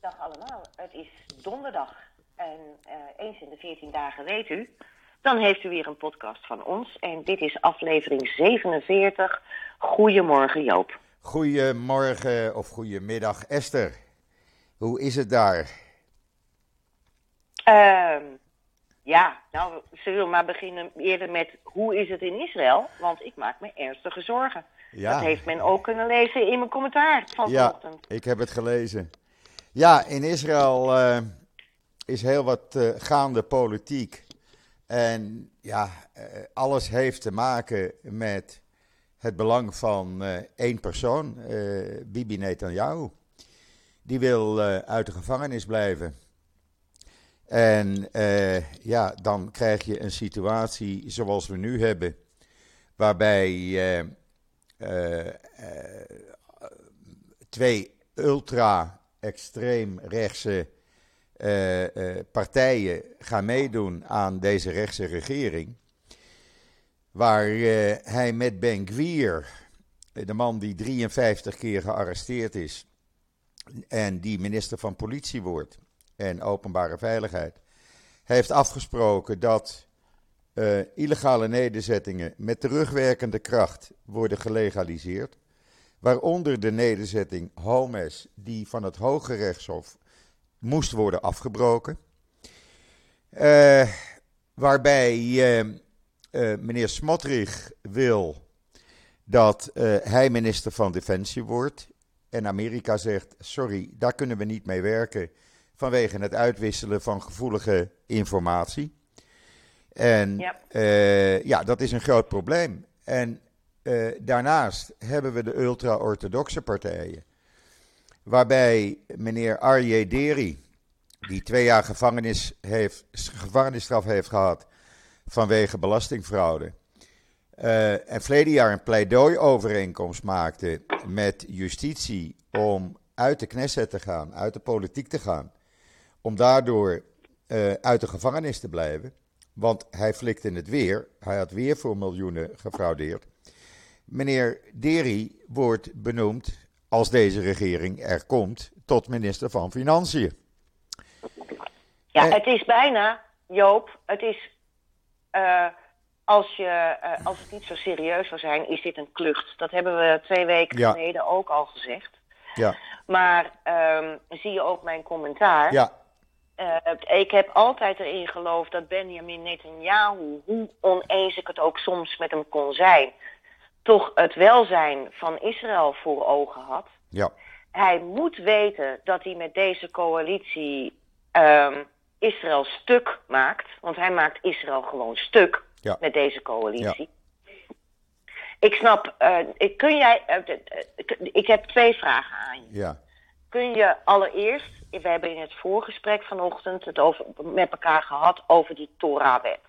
Dag allemaal. Het is donderdag. En eh, eens in de 14 dagen weet u, dan heeft u weer een podcast van ons. En dit is aflevering 47. Goedemorgen Joop. Goedemorgen of goedemiddag Esther. Hoe is het daar? Ehm, ja, nou, zullen we maar beginnen eerder met hoe is het in Israël? Want ik maak me ernstige zorgen. Ja. Dat heeft men ook kunnen lezen in mijn commentaar van Ja, vanochtend. ik heb het gelezen. Ja, in Israël eh, is heel wat eh, gaande politiek. En ja, eh, alles heeft te maken met het belang van één persoon, Bibi Netanyahu. Die wil uit de gevangenis blijven. En ja, dan krijg je een situatie zoals we nu hebben, waarbij twee ultra-extreem rechtse eh, eh, partijen gaan meedoen aan deze rechtse regering. Waar eh, hij met Ben Gvir, de man die 53 keer gearresteerd is en die minister van Politie wordt en Openbare Veiligheid, heeft afgesproken dat illegale nederzettingen met terugwerkende kracht worden gelegaliseerd. Waaronder de nederzetting Homes, die van het Hoge Rechtshof moest worden afgebroken. Eh, waarbij eh, eh, meneer Smotrich wil dat hij minister van Defensie wordt. En Amerika zegt: sorry, daar kunnen we niet mee werken vanwege het uitwisselen van gevoelige informatie. En Ja. ja, dat is een groot probleem. En eh, daarnaast hebben we de ultra-orthodoxe partijen. Waarbij meneer Arje Deri, die twee jaar gevangenis heeft, gevangenisstraf heeft gehad vanwege belastingfraude. eh, en verleden jaar een pleidooi-overeenkomst maakte met justitie om uit de Knesset te gaan, uit de politiek te gaan. Om daardoor eh, uit de gevangenis te blijven. Want hij flikte het weer. Hij had weer voor miljoenen gefraudeerd. Meneer Deri wordt benoemd, als deze regering er komt, tot minister van Financiën. Ja, Eh. het is bijna, Joop, het is, eh, als, je, eh, als het niet zo serieus zou zijn, is dit een klucht. Dat hebben we twee weken Ja. geleden ook al gezegd. Ja, Maar ehm, zie je ook mijn commentaar? ja, ik heb altijd erin geloofd dat Benjamin Netanyahu, hoe oneens ik het ook soms met hem kon zijn, toch het welzijn van Israël voor ogen had. ja, Hij moet weten dat hij met deze coalitie ehm, Israël stuk maakt. Want hij maakt Israël gewoon stuk Ja. met deze coalitie. Ik snap, eh, kun jij, eh, d- ik heb twee vragen aan je. ja. Kun je allereerst, we hebben in het voorgesprek vanochtend het over, met elkaar gehad over die Torah-wet.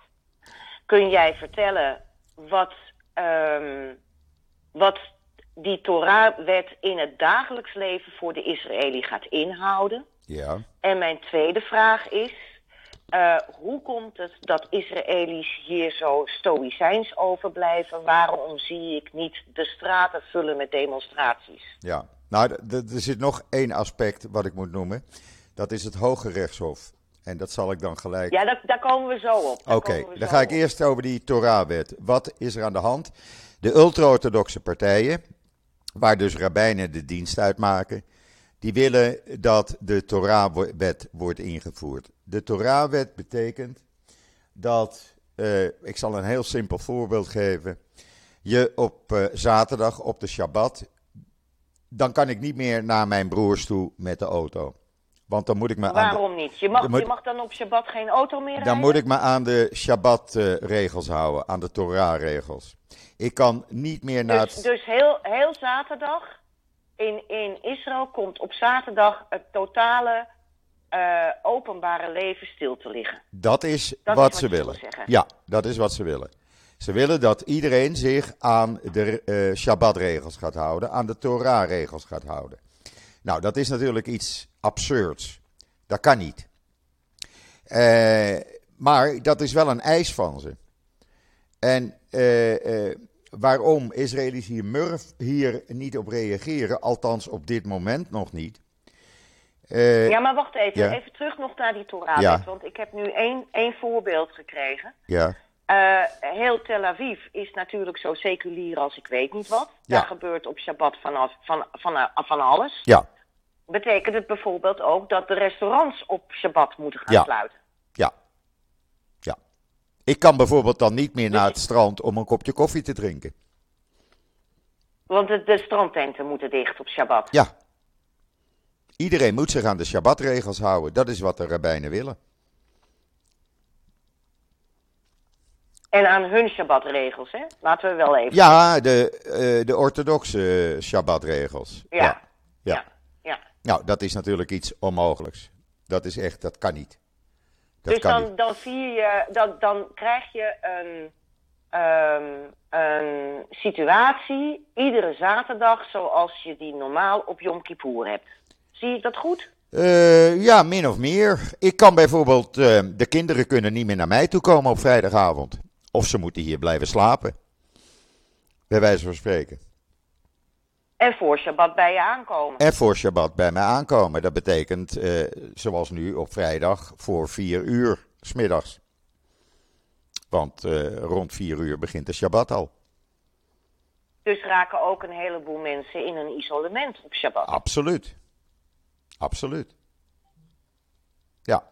Kun jij vertellen wat, ehm, wat die Torah-wet in het dagelijks leven voor de Israëli gaat inhouden? ja. En mijn tweede vraag is: eh, hoe komt het dat Israëli's hier zo stoïcijns over blijven? Waarom zie ik niet de straten vullen met demonstraties? Ja, nou, er zit nog één aspect wat ik moet noemen. Dat is het Hoge Rechtshof. En dat zal ik dan gelijk. Ja, daar, daar komen we zo op. Oké, dan ga ik eerst over die Torah-wet. Wat is er aan de hand? De ultra-orthodoxe partijen, waar dus rabbijnen de dienst uitmaken, die willen dat de Torah-wet wordt ingevoerd. De Torah-wet betekent dat, eh, ik zal een heel simpel voorbeeld geven, je op eh, zaterdag, op de Shabbat, dan kan ik niet meer naar mijn broers toe met de auto. Want dan moet ik me de, Waarom niet? Je mag, Dan moet- je mag dan op Shabbat geen auto meer rijden? dan moet ik me aan de Shabbat-regels houden, aan de Torah-regels. Ik kan niet meer naar Dus, het... dus heel, heel zaterdag in, in Israël komt op zaterdag het totale eh, openbare leven stil te liggen. Dat is Dat is wat ze willen. Ja, dat is wat ze willen. Ze willen dat iedereen zich aan de eh Shabbat-regels gaat houden, aan de Torah-regels gaat houden. Nou, dat is natuurlijk iets absurds. Dat kan niet. Eh, maar dat is wel een eis van ze. En eh, eh, waarom Israëli's hier, murf, hier niet op reageren, althans op dit moment nog niet, Ja, maar wacht even. ja. Even terug nog naar die Torah. Ja. Want ik heb nu één, één voorbeeld gekregen. ja, Eh, heel Tel Aviv is natuurlijk zo seculier als ik weet niet wat. Ja. Daar gebeurt op Shabbat vanaf, van, van, van alles. ja, Betekent het bijvoorbeeld ook dat de restaurants op Shabbat moeten gaan Ja. sluiten? ja, ja. Ik kan bijvoorbeeld dan niet meer naar het strand om een kopje koffie te drinken. Want de, de strandtenten moeten dicht op Shabbat. Ja. Iedereen moet zich aan de Shabbatregels houden. Dat is wat de rabbijnen willen. En aan hun Shabbatregels, hè? Laten we wel even. Ja, de, eh, de orthodoxe Shabbatregels. Ja. ja. ja. ja. Nou, dat is natuurlijk iets onmogelijks. Dat is echt, dat kan niet. Dat dus kan dan, niet. dan, vier je, dan, dan krijg je een, ehm, een situatie iedere zaterdag zoals je die normaal op Yom Kippur hebt. Zie ik dat goed? Eh, ja, min of meer. Ik kan bijvoorbeeld, eh, de kinderen kunnen niet meer naar mij toe komen op vrijdagavond. Of ze moeten hier blijven slapen. Bij wijze van spreken. En voor Shabbat bij je aankomen. En voor Shabbat bij mij aankomen. Dat betekent, eh, zoals nu op vrijdag, voor vier uur smiddags. Want eh, rond vier uur begint de Shabbat al. Dus raken ook een heleboel mensen in een isolement op Shabbat. Absoluut. Absoluut. Ja.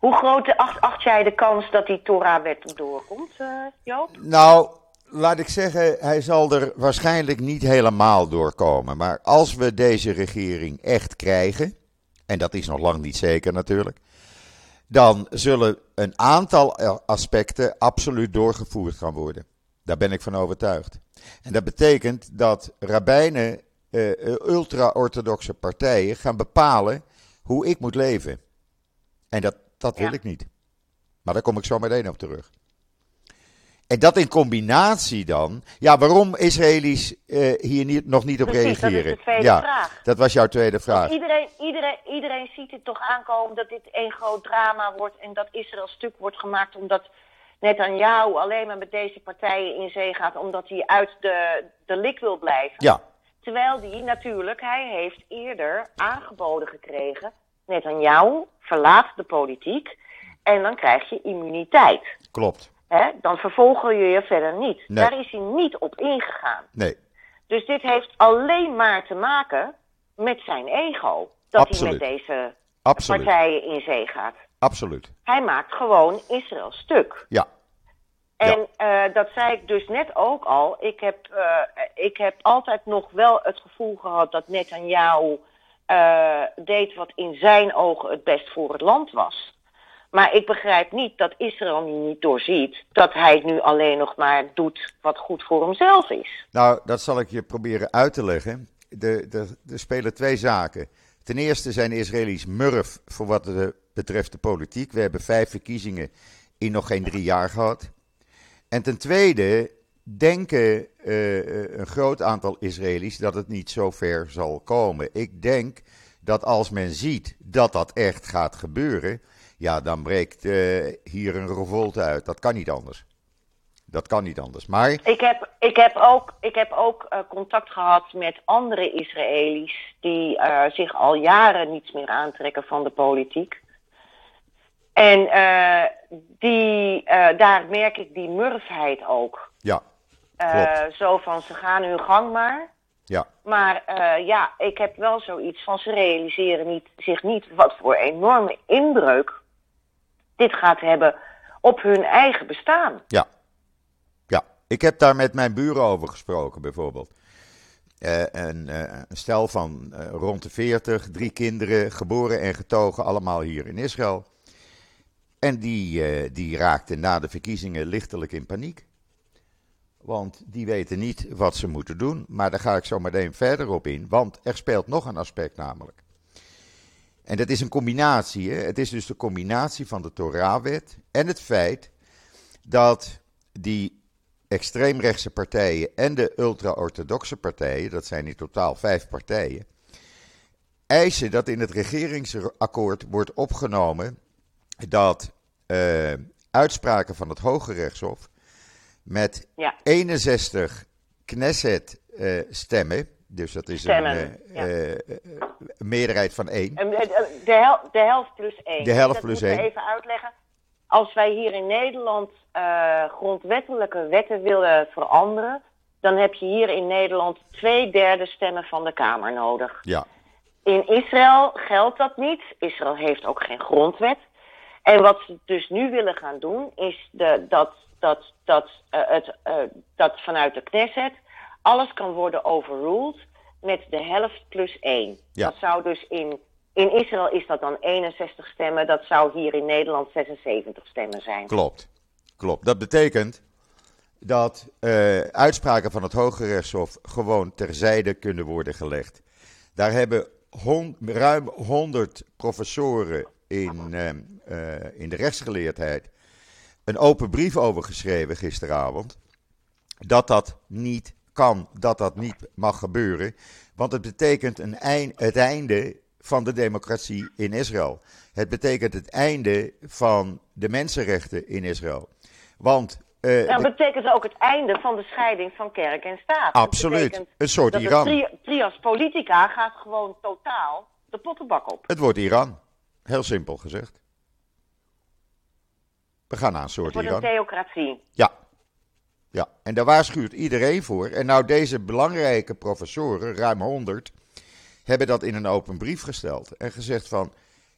Hoe groot acht, acht jij de kans dat die Torah-wet doorkomt, eh, Joop? Nou, laat ik zeggen, hij zal er waarschijnlijk niet helemaal doorkomen. Maar als we deze regering echt krijgen, en dat is nog lang niet zeker natuurlijk, dan zullen een aantal aspecten absoluut doorgevoerd gaan worden. Daar ben ik van overtuigd. En dat betekent dat rabbijnen, eh, ultra-orthodoxe partijen gaan bepalen hoe ik moet leven. En dat, dat wil Ja. ik niet. Maar daar kom ik zo meteen op terug. En dat in combinatie dan. Ja, waarom Israëli's eh, hier niet, nog niet op Precies, dat is reageren? de tweede ja, vraag. dat was jouw tweede vraag. Iedereen, iedereen, iedereen ziet het toch aankomen dat dit één groot drama wordt en dat Israël stuk wordt gemaakt omdat Netanyahu alleen maar met deze partijen in zee gaat omdat hij uit de, de lik wil blijven. Ja, Terwijl die natuurlijk, hij heeft eerder aangeboden gekregen, Netanyahu verlaat de politiek en dan krijg je immuniteit. klopt. Hè? Dan vervolgen je je verder niet. Nee. Daar is hij niet op ingegaan. Nee, Dus dit heeft alleen maar te maken met zijn ego. Dat Absoluut. hij met deze absoluut. partijen in zee gaat. Absoluut. Hij maakt gewoon Israël stuk. Ja, En eh, dat zei ik dus net ook al. Ik heb, eh, ik heb altijd nog wel het gevoel gehad dat Netanyahu eh, deed wat in zijn ogen het best voor het land was. Maar ik begrijp niet dat Israël nu niet doorziet dat hij nu alleen nog maar doet wat goed voor hemzelf is. nou, dat zal ik je proberen uit te leggen. Er spelen twee zaken. Ten eerste zijn de Israëli's murf voor wat de, betreft de politiek. We hebben vijf verkiezingen in nog geen drie jaar gehad. En ten tweede denken eh, een groot aantal Israëli's dat het niet zo ver zal komen. Ik denk dat als men ziet dat dat echt gaat gebeuren, ja, dan breekt eh, hier een revolte uit. Dat kan niet anders. Dat kan niet anders. Maar Ik heb, ik heb ook, ik heb ook eh, contact gehad met andere Israëli's die eh, zich al jaren niets meer aantrekken van de politiek. En eh, die, eh, daar merk ik die murfheid ook. ja, Eh, zo van ze gaan hun gang maar. ja, Maar eh, ja, ik heb wel zoiets van ze realiseren niet, zich niet wat voor enorme inbreuk dit gaat hebben op hun eigen bestaan. ja. Ja, ik heb daar met mijn buren over gesproken bijvoorbeeld. Een, eh, een stel van rond de 40, drie kinderen, geboren en getogen, allemaal hier in Israël. En die, die raakten na de verkiezingen lichtelijk in paniek. Want die weten niet wat ze moeten doen. Maar daar ga ik zo meteen verder op in. Want er speelt nog een aspect namelijk. En dat is een combinatie. Hè? Het is dus de combinatie van de Torah-wet en het feit dat die extreemrechtse partijen en de ultra-orthodoxe partijen, dat zijn in totaal vijf partijen, eisen dat in het regeringsakkoord wordt opgenomen dat eh, uitspraken van het Hoge Rechtshof met Ja. 61 Knesset-stemmen, Dus dat is Stemmen, een, ja. eh, eh, meerderheid van één. Eh, De, hel- de helft plus één. De helft Dat plus één. even uitleggen. Als wij hier in Nederland eh, grondwettelijke wetten willen veranderen, dan heb je hier in Nederland twee derde stemmen van de Kamer nodig. Ja, In Israël geldt dat niet. Israël heeft ook geen grondwet. En wat ze dus nu willen gaan doen, is de, dat, dat, dat, eh, het, eh, dat vanuit de Knesset alles kan worden overruled met de helft plus één. Ja. Dat zou dus in, in Israël is dat dan 61 stemmen, dat zou hier in Nederland 76 stemmen zijn. klopt. Klopt. Dat betekent dat eh, uitspraken van het Hoge Rechtshof gewoon terzijde kunnen worden gelegd. Daar hebben hon- ruim 100 professoren in, in de rechtsgeleerdheid een open brief over geschreven gisteravond. Dat dat niet kan, dat dat niet mag gebeuren. Want het betekent een eind, het einde van de democratie in Israël. Het betekent het einde van de mensenrechten in Israël. Want eh, Dat de- betekent ook het einde van de scheiding van kerk en staat. Absoluut. Een soort dat Iran. De tri- trias politica gaat gewoon totaal de pottenbak op. het wordt Iran. Heel simpel gezegd. We gaan wordt Iran. een theocratie. Ja. ja, en daar waarschuwt iedereen voor. En nou, deze belangrijke professoren, ruim 100, hebben dat in een open brief gesteld. En gezegd van,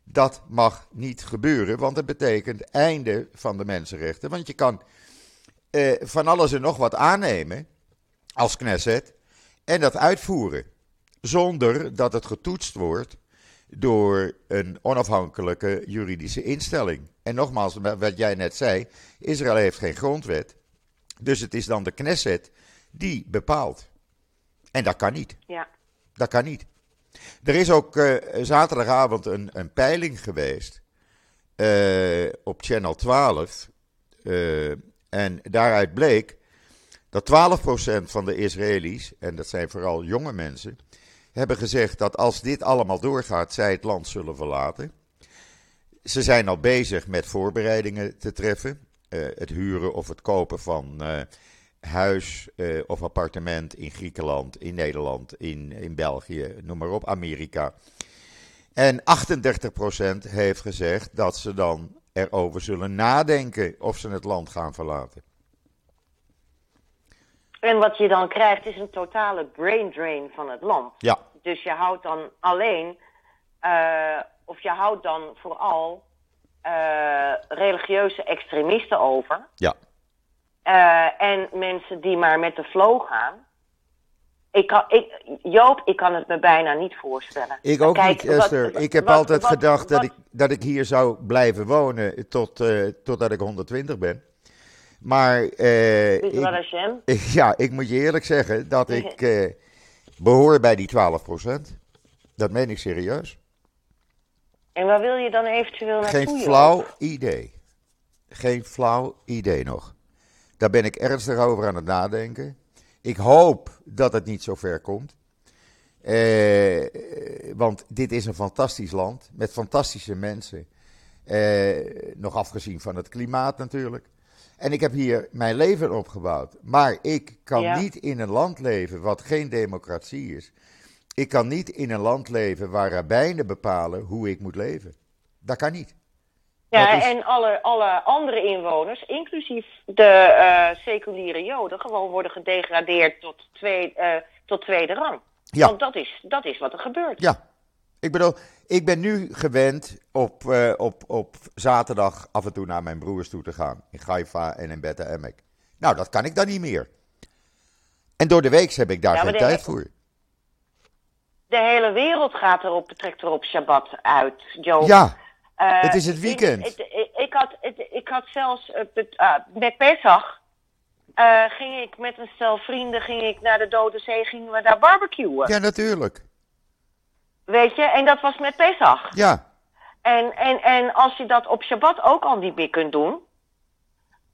dat mag niet gebeuren, want het betekent einde van de mensenrechten. Want je kan eh, van alles en nog wat aannemen als Knesset en dat uitvoeren. Zonder dat het getoetst wordt door een onafhankelijke juridische instelling. En nogmaals, wat jij net zei, Israël heeft geen grondwet. Dus het is dan de Knesset die bepaalt. En dat kan niet. Ja. Dat kan niet. Er is ook eh, zaterdagavond een, een peiling geweest eh, op Channel 12. eh, en daaruit bleek dat 12% van de Israëli's, en dat zijn vooral jonge mensen, hebben gezegd dat als dit allemaal doorgaat, zij het land zullen verlaten. Ze zijn al bezig met voorbereidingen te treffen. eh, het huren of het kopen van eh, huis eh, of appartement in Griekenland, in Nederland, in, in België, noem maar op, Amerika. En 38% heeft gezegd dat ze dan erover zullen nadenken of ze het land gaan verlaten. En wat je dan krijgt is een totale brain drain van het land. Ja, Dus je houdt dan alleen, eh, of je houdt dan vooral eh, religieuze extremisten over. ja. Eh, en mensen die maar met de flow gaan. Ik kan, ik, Joop, ik kan het me bijna niet voorstellen. Ik ook Kijk, niet, wat- Esther. ik heb wat- altijd wat- gedacht dat, ik, dat ik hier zou blijven wonen tot, eh, totdat ik 120 ben. Maar ik, Hashem. ja, ik moet je eerlijk zeggen dat ik eh, behoor bij die 12%. Dat meen ik serieus. En waar wil je dan eventueel naartoe? Geen flauw idee. Geen flauw idee nog. Daar ben ik ernstig over aan het nadenken. Ik hoop dat het niet zo ver komt. Eh, want dit is een fantastisch land met fantastische mensen. Nog afgezien van het klimaat natuurlijk. En ik heb hier mijn leven opgebouwd. Maar ik kan Ja. niet in een land leven wat geen democratie is. Ik kan niet in een land leven waar rabbijnen bepalen hoe ik moet leven. Dat kan niet. Ja, is- en alle, alle andere inwoners, inclusief de eh, seculiere Joden, gewoon worden gedegradeerd tot, twee, eh, tot tweede rang. Ja. Want dat is, dat is wat er gebeurt. Ja, ik bedoel, ik ben nu gewend op, eh, op, op zaterdag af en toe naar mijn broers toe te gaan. In Haifa en in Beta Emek. Nou, dat kan ik dan niet meer. En door de week heb ik daar Ja, geen tijd voor. De hele wereld gaat erop, trekt erop Shabbat uit, Joop. Ja, Eh, het is het weekend. Ik, ik, ik had, ik, ik had zelfs ah, met Pesach ging ik met een stel vrienden ging ik naar de Dode Zee, gingen we daar barbecuen. ja, natuurlijk. Weet je, en dat was met Pesach. Ja, En, en, en als je dat op Shabbat ook al niet meer kunt doen,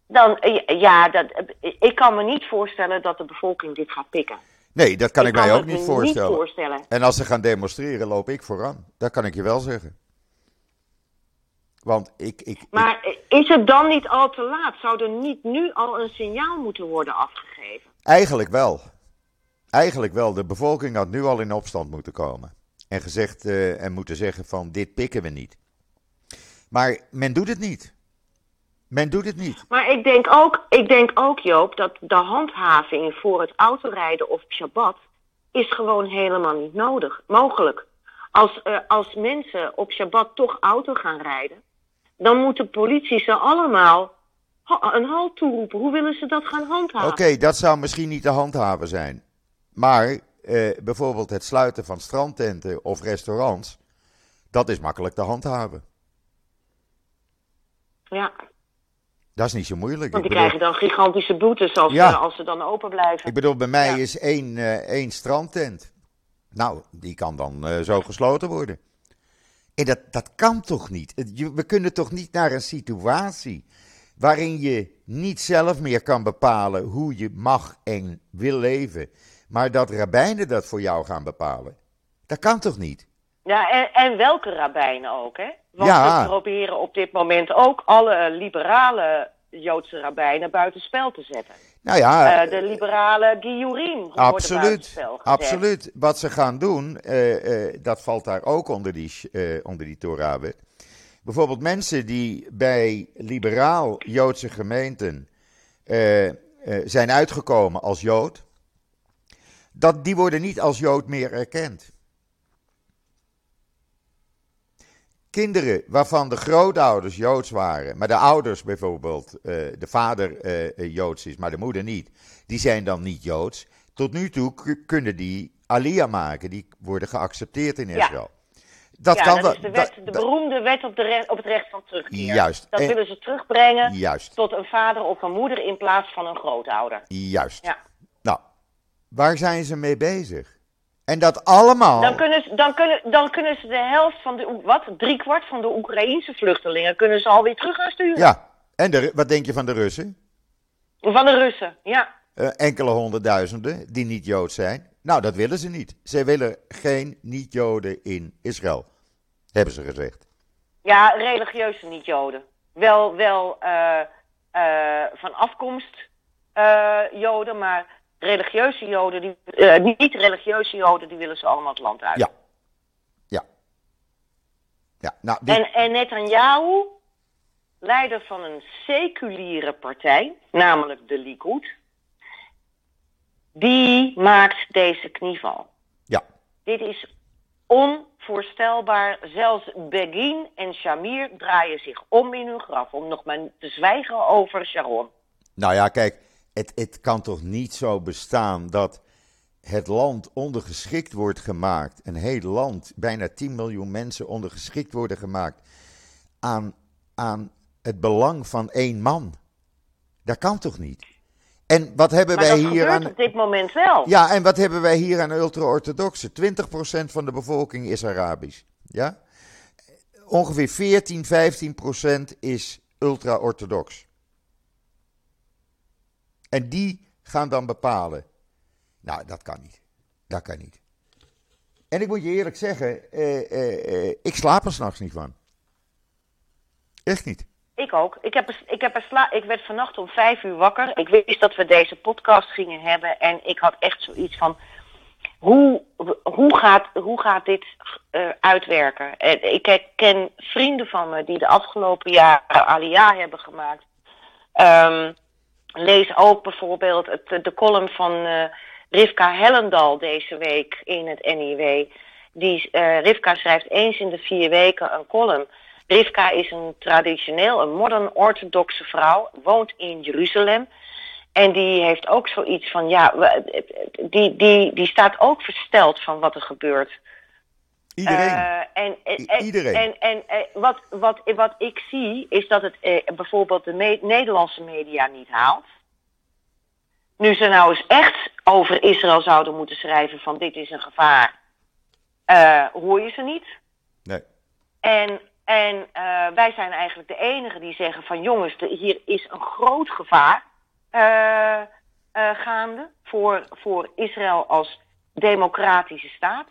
dan, eh, ja, dat, eh, ik kan me niet voorstellen dat de bevolking dit gaat pikken. nee, dat kan ik, mij ook niet voorstellen. voorstellen. En als ze gaan demonstreren, loop ik vooraan. Dat kan ik je wel zeggen. Want ik, ik, ik- Maar eh, is het dan niet al te laat? Zou er niet nu al een signaal moeten worden afgegeven? eigenlijk wel. eigenlijk wel, de bevolking had nu al in opstand moeten komen. En, gezegd, uh, en moeten zeggen van dit pikken we niet. Maar men doet het niet. Men doet het niet. Maar ik denk ook, ik denk ook Joop, dat de handhaving voor het autorijden of Shabbat is gewoon helemaal niet nodig, mogelijk. Als, uh, als mensen op Shabbat toch auto gaan rijden, dan moet de politie ze allemaal een halt toeroepen. Hoe willen ze dat gaan handhaven? Oké, dat zou misschien niet te handhaven zijn. Maar eh, bijvoorbeeld het sluiten van strandtenten of restaurants, dat is makkelijk te handhaven. Ja. Dat is niet zo moeilijk. Want die krijgen dan gigantische boetes als, ja. als ze dan open blijven. Ik bedoel, bij mij is één, uh, één strandtent. Nou, die kan dan uh, zo gesloten worden. En dat, dat kan toch niet? We kunnen toch niet naar een situatie waarin je niet zelf meer kan bepalen hoe je mag en wil leven, maar dat rabbijnen dat voor jou gaan bepalen. Dat kan toch niet? Ja, en, en welke rabbijnen ook, hè? Want ja. we proberen op dit moment ook alle liberale Joodse rabbijnen buitenspel te zetten. Nou ja, uh, de liberale Giurin absoluut, Absoluut. Wat ze gaan doen, uh, uh, dat valt daar ook onder die, onder die Torah. Bijvoorbeeld mensen die bij liberaal Joodse gemeenten zijn uitgekomen als Jood, dat, die worden niet als Jood meer erkend. kinderen waarvan de grootouders Joods waren, maar de ouders bijvoorbeeld, uh, de vader uh, Joods is, maar de moeder niet, die zijn dan niet Joods. Tot nu toe kunnen die Aliyah maken, die worden geaccepteerd in Israël. Ja. Dat, ja, kan dat is de, wet, de beroemde wet op, de op het recht van terugkeer. Juist. Dat willen ze terugbrengen juist. tot een vader of een moeder in plaats van een grootouder. Juist. Ja. Waar zijn ze mee bezig? En dat allemaal. Dan kunnen, ze, dan, kunnen, dan kunnen ze de helft van de. Wat? Driekwart van de Oekraïense vluchtelingen kunnen ze alweer terug gaan sturen. Ja. En de, wat denk je van de Russen? Van de Russen, ja. Uh, enkele honderdduizenden die niet Jood zijn. Nou, dat willen ze niet. Ze willen geen niet-Joden in Israël, hebben ze gezegd. Ja, religieuze niet-Joden. Wel, wel uh, uh, van afkomst Joden, maar religieuze Joden, die, uh, niet-religieuze Joden, die willen ze allemaal het land uit. Ja. Ja. ja nou, die... en, en Netanyahu, leider van een seculiere partij, namelijk de Likud, die maakt deze knieval. Ja. Dit is onvoorstelbaar. Zelfs Begin en Shamir draaien zich om in hun graf, om nog maar te zwijgen over Sharon. Nou ja, kijk, het, het kan toch niet zo bestaan dat het land ondergeschikt wordt gemaakt, een heel land, bijna 10 miljoen mensen ondergeschikt worden gemaakt aan, aan het belang van één man. Dat kan toch niet? En wat hebben maar wij hier aan. op dit moment wel. Ja, en wat hebben wij hier aan ultra-orthodoxen? 20% van de bevolking is Arabisch. Ja? Ongeveer 14, 15% is ultra-orthodox. En die gaan dan bepalen. Nou, dat kan niet. Dat kan niet. En ik moet je eerlijk zeggen, eh, eh, eh, ik slaap er s'nachts niet van. Echt niet. Ik ook. Ik, heb, ik, heb ik werd vannacht om vijf uur wakker. Ik wist dat we deze podcast gingen hebben. En ik had echt zoiets van. Hoe, hoe, gaat, hoe gaat dit uh, uitwerken? ik ken vrienden van me die de afgelopen jaren Alia hebben gemaakt. Um, lees ook bijvoorbeeld het, de column van uh, Rivka Hellendal deze week in het NIW. Die, uh, Rivka schrijft eens in de vier weken een column. Rivka is een traditioneel, een modern orthodoxe vrouw, woont in Jeruzalem. En die heeft ook zoiets van, ja, die, die, die staat ook versteld van wat er gebeurt. Iedereen. Uh, en, en, Iedereen. En, en, en, wat, wat, wat ik zie is dat het eh, bijvoorbeeld de me Nederlandse media niet haalt. Nu ze nou eens echt over Israël zouden moeten schrijven van dit is een gevaar, uh, hoor je ze niet. Nee. En, en uh, wij zijn eigenlijk de enigen die zeggen van jongens, de, hier is een groot gevaar gaande voor, voor Israël als democratische staat.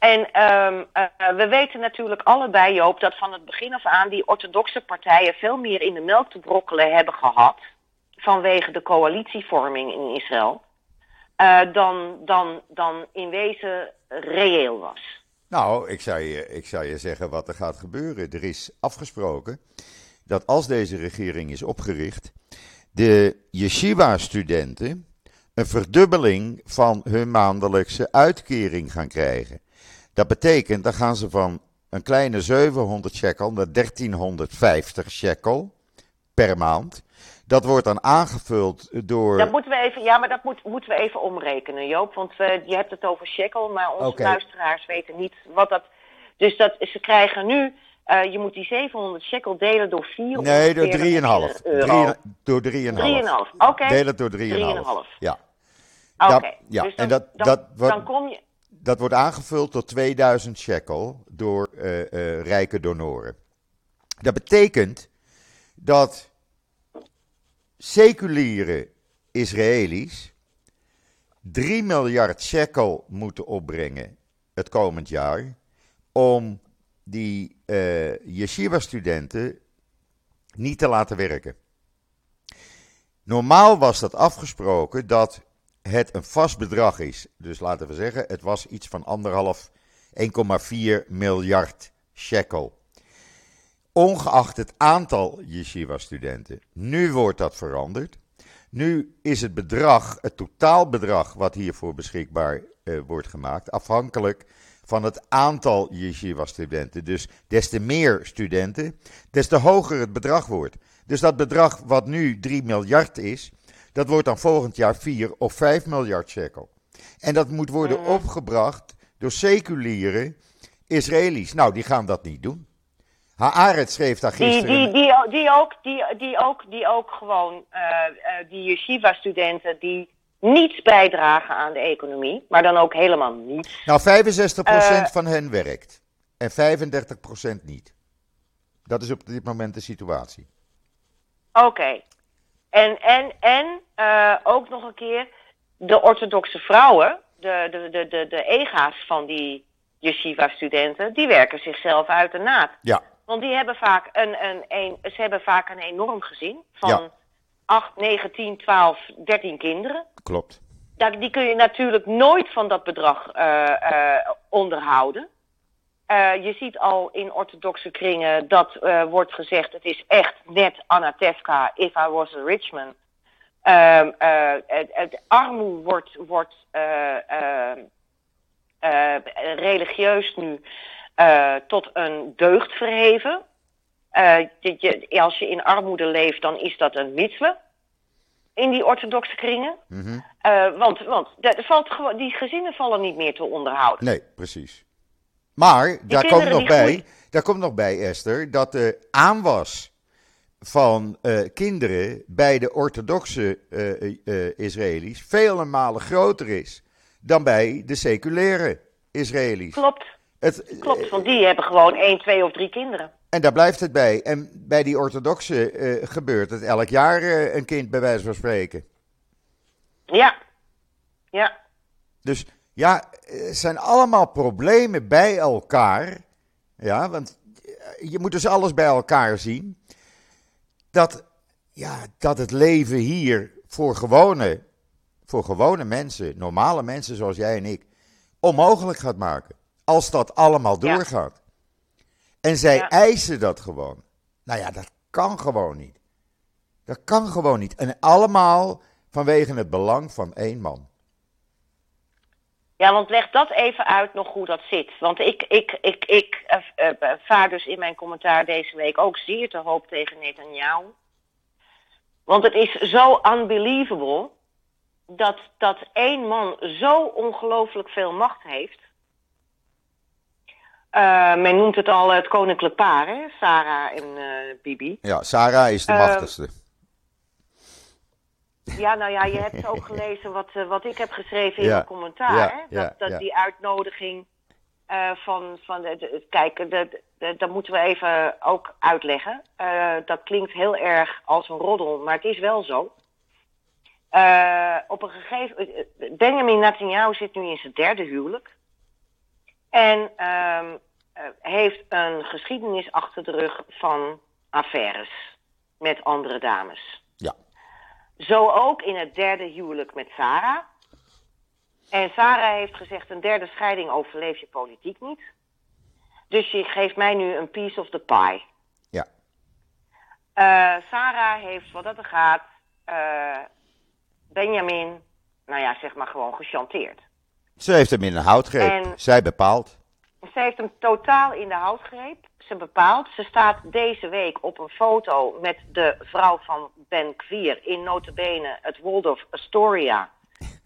En um, uh, we weten natuurlijk allebei, Joop, dat van het begin af aan die orthodoxe partijen veel meer in de melk te brokkelen hebben gehad. Vanwege de coalitievorming in Israël. uh, dan, dan, dan in wezen reëel was. Nou, ik zou, je, ik zou je zeggen wat er gaat gebeuren. Er is afgesproken dat als deze regering is opgericht, de yeshiva-studenten een verdubbeling van hun maandelijkse uitkering gaan krijgen. Dat betekent, dan gaan ze van een kleine 700 shekel naar 1350 shekel per maand. Dat wordt dan aangevuld door. Dat moeten we even, ja, maar dat moet, moeten we even omrekenen, Joop. Want we, je hebt het over shekel, maar onze luisteraars weten niet wat dat. Dus dat, ze krijgen nu. Uh, je moet die 700 shekel delen door 4 Nee, door 3,5. Euro. Door 3,5. 3,5, oké. Okay. Deel het door 3,5. 3,5. Ja. Oké. Okay. Ja, dus dan, en dat, dan, dat, dan kom je. Dat wordt aangevuld tot 2000 shekel door uh, uh, rijke donoren. Dat betekent dat seculiere Israëli's 3 miljard shekel moeten opbrengen het komend jaar om die uh, yeshiva-studenten niet te laten werken. Normaal was dat afgesproken dat het een vast bedrag is. Dus laten we zeggen, het was iets van anderhalf, 1,4 miljard shekel ongeacht het aantal yeshiva-studenten. Nu wordt dat veranderd. Nu is het bedrag, het totaalbedrag wat hiervoor beschikbaar uh, wordt gemaakt, afhankelijk van het aantal yeshiva-studenten. Dus des te meer studenten, des te hoger het bedrag wordt. Dus dat bedrag wat nu 3 miljard is, dat wordt dan volgend jaar 4 of 5 miljard shekel. En dat moet worden opgebracht door seculiere Israëli's. Nou, die gaan dat niet doen. Haaretz schreef daar gisteren... Die, die, die, die, ook, die, die, ook, die ook gewoon, uh, uh, die yeshiva-studenten die niets bijdragen aan de economie, maar dan ook helemaal niets. Nou, 65% uh, van hen werkt en 35% niet. Dat is op dit moment de situatie. Oké. Okay. En, en, en uh, ook nog een keer de orthodoxe vrouwen, de, de, de, de, de ega's van die yeshiva-studenten, die werken zichzelf uit de naad. Ja. Want die hebben vaak een, een, een, ze hebben vaak een enorm gezin van ja. 8, 9, 10, 12, 13 kinderen. Klopt. Dat, die kun je natuurlijk nooit van dat bedrag uh, uh, onderhouden. Uh, je ziet al in orthodoxe kringen dat wordt gezegd: het is echt net Anatevka, if I was a rich man. het, het armoe wordt, wordt religieus nu uh, tot een deugd verheven. Uh, je, als je in armoede leeft, dan is dat een mitzwe. In die orthodoxe kringen. Mm -hmm. uh, want want de, valt, die gezinnen vallen niet meer te onderhouden. Nee, precies. Maar daar komt, nog bij, daar komt nog bij, Esther, dat de aanwas van uh, kinderen bij de orthodoxe uh, Israëli's vele malen groter is dan bij de seculiere Israëli's. Klopt. Het, Klopt, want die hebben gewoon één, twee of drie kinderen. En daar blijft het bij. En bij die orthodoxe uh, gebeurt het elk jaar uh, een kind, bij wijze van spreken. Ja, ja. Dus ja, het zijn allemaal problemen bij elkaar. Ja, want je moet dus alles bij elkaar zien. Dat, ja, dat het leven hier voor gewone, voor gewone mensen, normale mensen zoals jij en ik, onmogelijk gaat maken als dat allemaal doorgaat. Ja. En zij ja. eisen dat gewoon. Nou ja, dat kan gewoon niet. Dat kan gewoon niet. En allemaal vanwege het belang van één man. Ja, want leg dat even uit nog hoe dat zit. Want ik, ik, ik, ik uh, uh, vaar dus in mijn commentaar deze week ook zeer te hoop tegen Netanyahu. Want het is zo unbelievable dat, dat één man zo ongelooflijk veel macht heeft. Uh, men noemt het al het koninklijk paar, hè? Sarah en Bibi. Ja, Sarah is de machtigste. Ja, nou ja, je hebt ook gelezen wat, wat ik heb geschreven in ja, mijn commentaar. Ja, hè? Dat, ja, dat die uitnodiging van, van de, de, kijk, de, de, dat moeten we even ook uitleggen. dat klinkt heel erg als een roddel, maar het is wel zo. op een gegeven Benjamin Netanyahu zit nu in zijn derde huwelijk. En uh, heeft een geschiedenis achter de rug van affaires met andere dames. Zo ook in het derde huwelijk met Sarah. En Sarah heeft gezegd: een derde scheiding overleef je politiek niet. Dus je geeft mij nu een piece of the pie. Ja. Uh, Sarah heeft, wat dat er gaat, uh, Benjamin, nou ja, zeg maar gewoon gechanteerd. Ze heeft hem in de houtgreep. En Zij bepaalt. Ze heeft hem totaal in de houtgreep. Ze bepaalt. Ze staat deze week op een foto met de vrouw van Ben Kvier in notabene het Waldorf Astoria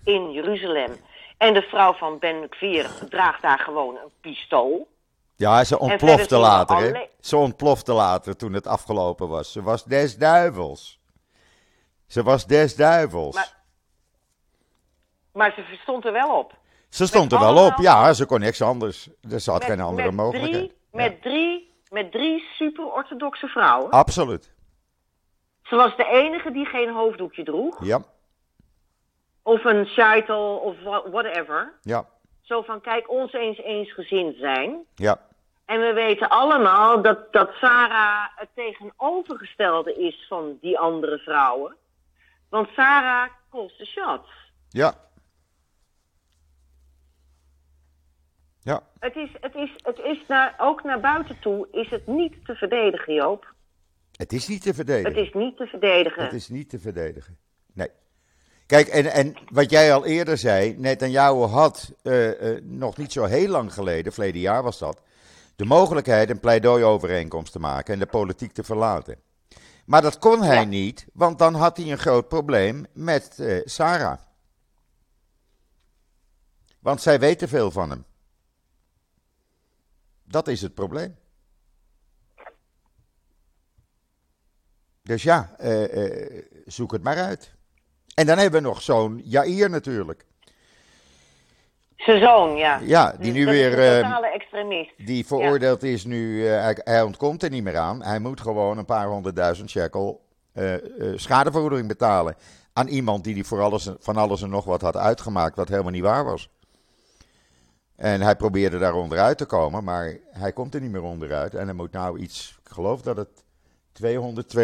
in Jeruzalem. En de vrouw van Ben Kvier draagt daar gewoon een pistool. Ja, ze ontplofte later. Hè? Ze ontplofte later toen het afgelopen was. Ze was des duivels. Ze was des duivels. Maar, maar ze stond er wel op. Ze stond er wel op, ja, ze kon niks anders. Er zat geen andere met mogelijkheid. Drie, met, drie, met drie super-orthodoxe vrouwen. Absoluut. Ze was de enige die geen hoofddoekje droeg. Ja. Of een scheitel of whatever. Ja. Zo van, kijk, ons eens eensgezind zijn. Ja. En we weten allemaal dat, dat Sarah het tegenovergestelde is van die andere vrouwen. Want Sarah kost de shots. Ja. Ja. Het is, het is, het is naar, ook naar buiten toe is het niet te verdedigen, Joop. Het is niet te verdedigen. Het is niet te verdedigen. Het is niet te verdedigen. Nee. Kijk, en, en wat jij al eerder zei, Netanyahu had uh, uh, nog niet zo heel lang geleden, verleden jaar was dat, de mogelijkheid een pleidooiovereenkomst te maken en de politiek te verlaten. Maar dat kon hij ja. niet, want dan had hij een groot probleem met uh, Sarah. Want zij weet te veel van hem. Dat is het probleem. Dus ja, uh, uh, zoek het maar uit. En dan hebben we nog zo'n Jair natuurlijk. Zijn zoon, ja. Ja, die nu weer. Een totale extremist. Die veroordeeld ja. is nu. Uh, hij, hij, ontkomt er niet meer aan. Hij moet gewoon een paar honderdduizend shekel schadevergoeding betalen. Aan iemand die, die voor alles, van alles en nog wat had uitgemaakt. wat helemaal niet waar was. En hij probeerde daar onderuit te komen, maar hij komt er niet meer onderuit. En hij moet nou iets, ik geloof dat het 200,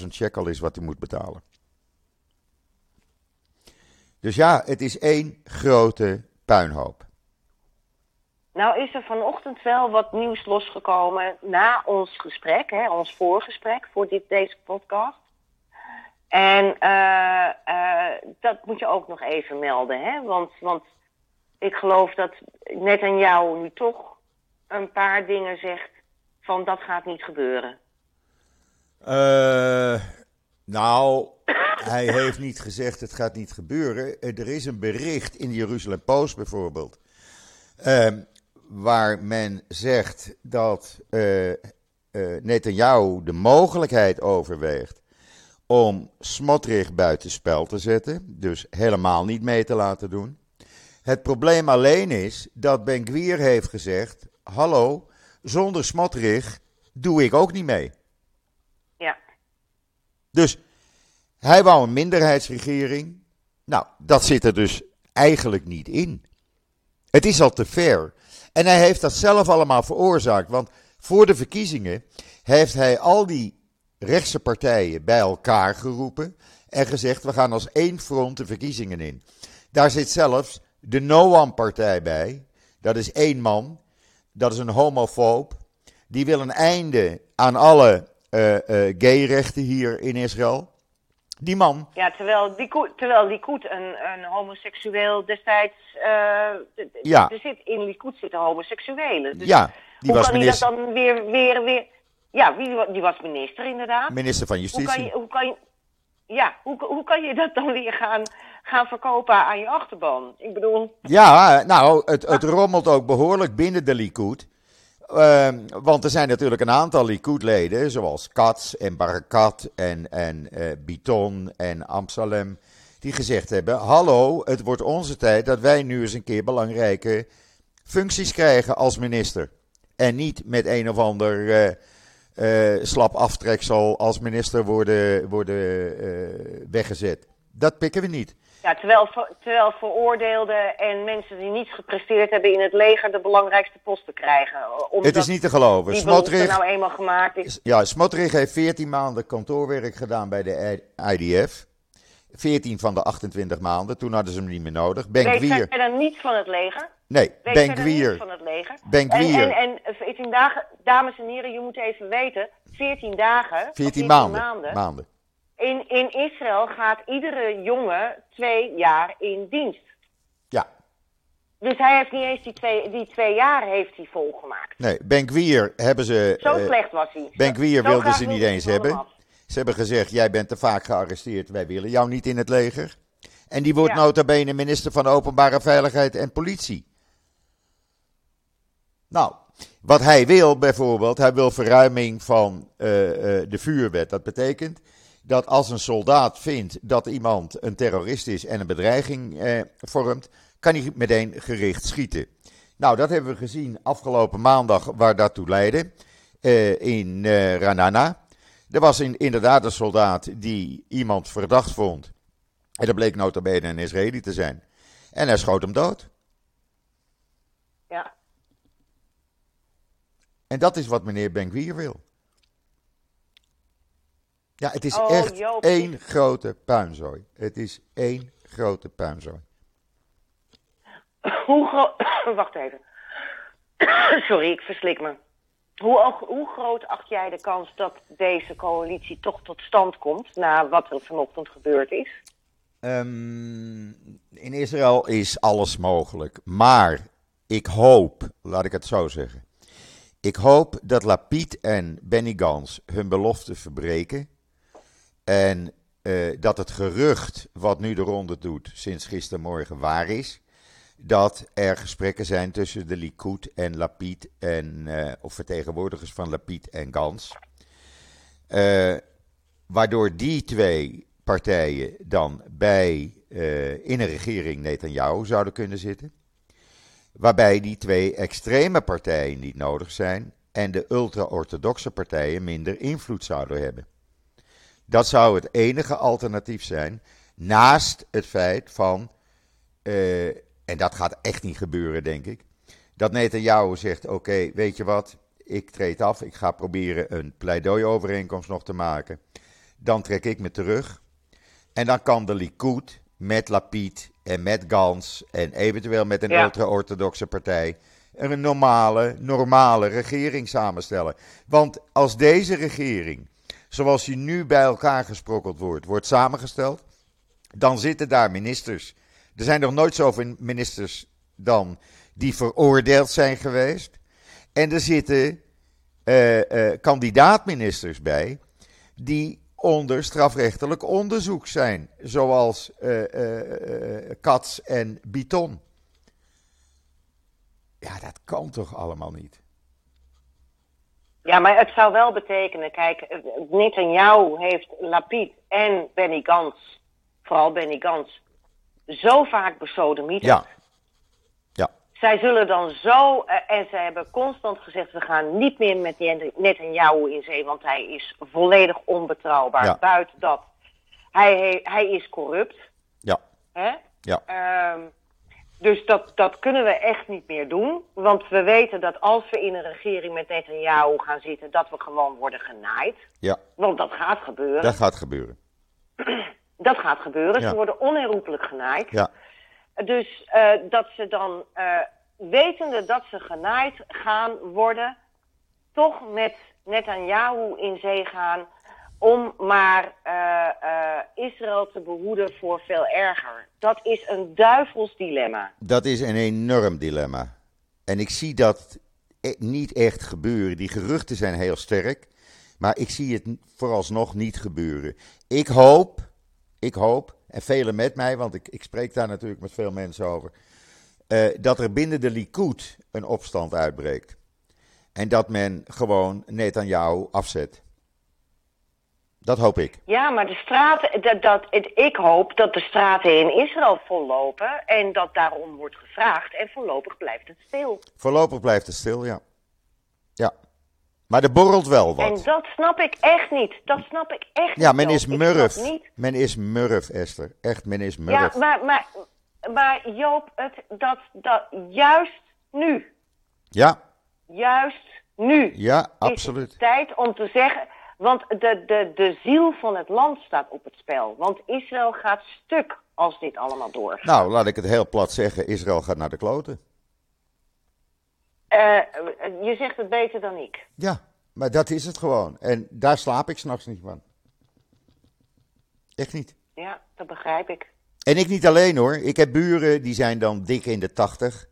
250.000 shekel is wat hij moet betalen. Dus ja, het is één grote puinhoop. Nou is er vanochtend wel wat nieuws losgekomen na ons gesprek, hè, ons voorgesprek voor dit, deze podcast. En uh, uh, dat moet je ook nog even melden, hè? Want, want ik geloof dat net aan jou nu toch een paar dingen zegt van dat gaat niet gebeuren. Uh, nou, hij heeft niet gezegd het gaat niet gebeuren. Er is een bericht in de Jeruzalem Post bijvoorbeeld. Uh, waar men zegt dat uh, uh, Netanyahu de mogelijkheid overweegt om Smotrich buitenspel te zetten. Dus helemaal niet mee te laten doen. Het probleem alleen is dat Ben Gwier heeft gezegd: Hallo, zonder Smotrich doe ik ook niet mee. Ja. Dus hij wou een minderheidsregering. Nou, dat zit er dus eigenlijk niet in. Het is al te ver. En hij heeft dat zelf allemaal veroorzaakt. Want voor de verkiezingen heeft hij al die rechtse partijen bij elkaar geroepen. En gezegd: we gaan als één front de verkiezingen in. Daar zit zelfs de No One Partij bij. Dat is één man. Dat is een homofoob. Die wil een einde aan alle uh, uh, gayrechten hier in Israël. Die man. Ja, terwijl die terwijl Likud een, een homoseksueel destijds. Uh, ja. Er zit, in Likud zitten homoseksuelen. Dus ja, die hoe was kan minister... hij dat dan weer. weer, weer ja, wie, die was minister inderdaad. Minister van Justitie. Hoe kan je, hoe kan je, ja, hoe, hoe kan je dat dan weer gaan, gaan verkopen aan je achterban? Ik bedoel... Ja, nou, het, het rommelt ook behoorlijk binnen de Likud. Uh, want er zijn natuurlijk een aantal Likud-leden, zoals Katz en Barakat en, en uh, Biton en Amsalem, die gezegd hebben: Hallo, het wordt onze tijd dat wij nu eens een keer belangrijke functies krijgen als minister. En niet met een of ander uh, slap aftreksel als minister worden, worden weggezet. Dat pikken we niet. Ja, terwijl, terwijl veroordeelden en mensen die niets gepresteerd hebben in het leger de belangrijkste posten krijgen. Het is niet te geloven. Die Smotrich, nou eenmaal gemaakt is. Ja, Smotrich heeft 14 maanden kantoorwerk gedaan bij de IDF. 14 van de 28 maanden. Toen hadden ze hem niet meer nodig. Ben Weet verder niets van het leger. Nee, Weet Ben verder niets Gwier. van het leger. En, en, en 14 dagen, dames en heren, je moet even weten, 14 dagen, of 14 maanden. maanden. In, in Israël gaat iedere jongen twee jaar in dienst. Ja. Dus hij heeft niet eens die twee, die twee jaar heeft hij volgemaakt. Nee, Ben Gwier hebben ze. Zo eh, slecht was hij. Ben Gwier wilden ze niet eens hebben. af. Ze hebben gezegd: jij bent te vaak gearresteerd, wij willen jou niet in het leger. En die wordt Ja. nota bene minister van Openbare Veiligheid en Politie. Nou, wat hij wil bijvoorbeeld, hij wil verruiming van eh, eh, de vuurwet. Dat betekent dat als een soldaat vindt dat iemand een terrorist is en een bedreiging eh, vormt, kan hij meteen gericht schieten. Nou, dat hebben we gezien afgelopen maandag waar dat toe leidde eh, in eh Ranana. Er was in, inderdaad een soldaat die iemand verdacht vond. En dat bleek nota bene een Israëli te zijn. En hij schoot hem dood. Ja. En dat is wat meneer Ben-Gvir wil. Ja, het is Oh, echt Joop, één grote puinzooi. Het is één grote puinzooi. Hoe groot... Wacht even. Sorry, ik verslik me. Hoe, hoe groot acht jij de kans dat deze coalitie toch tot stand komt... na wat er vanochtend gebeurd is? Ehm, in Israël is alles mogelijk. Maar ik hoop, laat ik het zo zeggen. Ik hoop dat Lapid en Benny Gans hun belofte verbreken. En eh, dat het gerucht wat nu de ronde doet sinds gistermorgen waar is. Dat er gesprekken zijn tussen de Likud en Lapid en, eh, of vertegenwoordigers van Lapid en Gans. Eh, waardoor die twee partijen dan bij, in een regering Netanyahu zouden kunnen zitten. Waarbij die twee extreme partijen niet nodig zijn en de ultra-orthodoxe partijen minder invloed zouden hebben. Dat zou het enige alternatief zijn, naast het feit van, eh, en dat gaat echt niet gebeuren denk ik, dat Netanyahu zegt, oké, weet je wat, ik treed af, ik ga proberen een pleidooi-overeenkomst nog te maken. Dan trek ik me terug. En dan kan de Likud met Lapid en met Gans en eventueel met een Ja. ultra-orthodoxe partij een normale, normale regering samenstellen. Want als deze regering, zoals die nu bij elkaar gesprokkeld wordt, wordt samengesteld, dan zitten daar ministers. Er zijn nog nooit zoveel ministers dan die veroordeeld zijn geweest. En er zitten eh, eh, kandidaatministers bij die onder strafrechtelijk onderzoek zijn, zoals eh eh, en Biton. Ja, dat kan toch allemaal niet? Ja, maar het zou wel betekenen, kijk, eh, Netanyahu heeft Lapid en Benny Gans, vooral Benny Gans, zo vaak besodemieterd. Ja. Ja, Zij zullen dan zo, eh, en ze hebben constant gezegd, we gaan niet meer met Net- Netanyahu in zee, want hij is volledig onbetrouwbaar. Ja. Buiten dat, hij, hij is corrupt. ja, Hè? ja. Ehm, dus dat, dat kunnen we echt niet meer doen. Want we weten dat als we in een regering met Netanyahu gaan zitten, dat we gewoon worden genaaid. ja. Want dat gaat gebeuren. Dat gaat gebeuren. Dat gaat gebeuren. Ja. Ze worden onherroepelijk genaaid. Ja, Dus eh, dat ze dan, eh, wetende dat ze genaaid gaan worden, toch met Netanyahu in zee gaan om maar eh, eh, Israël te behoeden voor veel erger. Dat is een duivels dilemma. dat is een enorm dilemma. En ik zie dat e- niet echt gebeuren. Die geruchten zijn heel sterk, maar ik zie het vooralsnog niet gebeuren. Ik hoop, ik hoop, en velen met mij, want ik, ik spreek daar natuurlijk met veel mensen over, eh, dat er binnen de Likud een opstand uitbreekt. En dat men gewoon Netanyahu afzet. Dat hoop ik. Ja, maar de straten, dat, dat, het, ik hoop dat de straten in Israël vollopen en dat daarom wordt gevraagd en voorlopig blijft het stil. Voorlopig blijft het stil, ja. Ja. Maar er borrelt wel wat. En dat snap ik echt niet. Dat snap ik echt Ja, niet. men Joop. is murf. Men is murf, Esther. Echt, men is murf. Ja, maar, maar, maar Joop, het, dat, dat, juist nu, ja, juist nu ja, is absoluut. het tijd om te zeggen... Want de, de, de ziel van het land staat op het spel. Want Israël gaat stuk als dit allemaal doorgaat. Nou, laat ik het heel plat zeggen. Israël gaat naar de kloten. Uh, je zegt het beter dan ik. Ja, maar dat is het gewoon. En daar slaap ik s'nachts niet van. Echt niet. Ja, dat begrijp ik. En ik niet alleen hoor. Ik heb buren die zijn dan dik in de tachtig.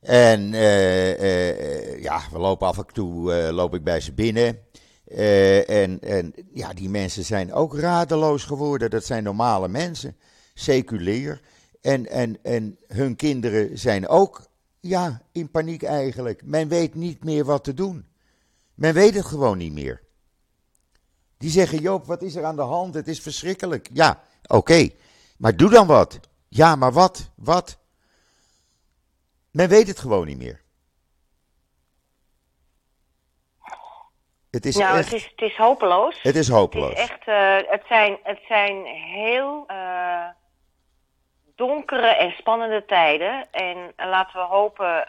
En uh, uh, ja, we lopen af en toe loop ik bij ze binnen. En, en ja, die mensen zijn ook radeloos geworden. Dat zijn normale mensen, seculier. En, en, en hun kinderen zijn ook ja, in paniek eigenlijk. Men weet niet meer wat te doen. Men weet het gewoon niet meer. Die zeggen: Joop, wat is er aan de hand? Het is verschrikkelijk. Ja, oké. Maar doe dan wat. Ja, maar wat? Wat? Men weet het gewoon niet meer. Het is, nou, echt, het, is, het is hopeloos. Het is hopeloos. Het, is echt, uh, het, zijn, het zijn heel uh, donkere en spannende tijden. En uh, laten we hopen,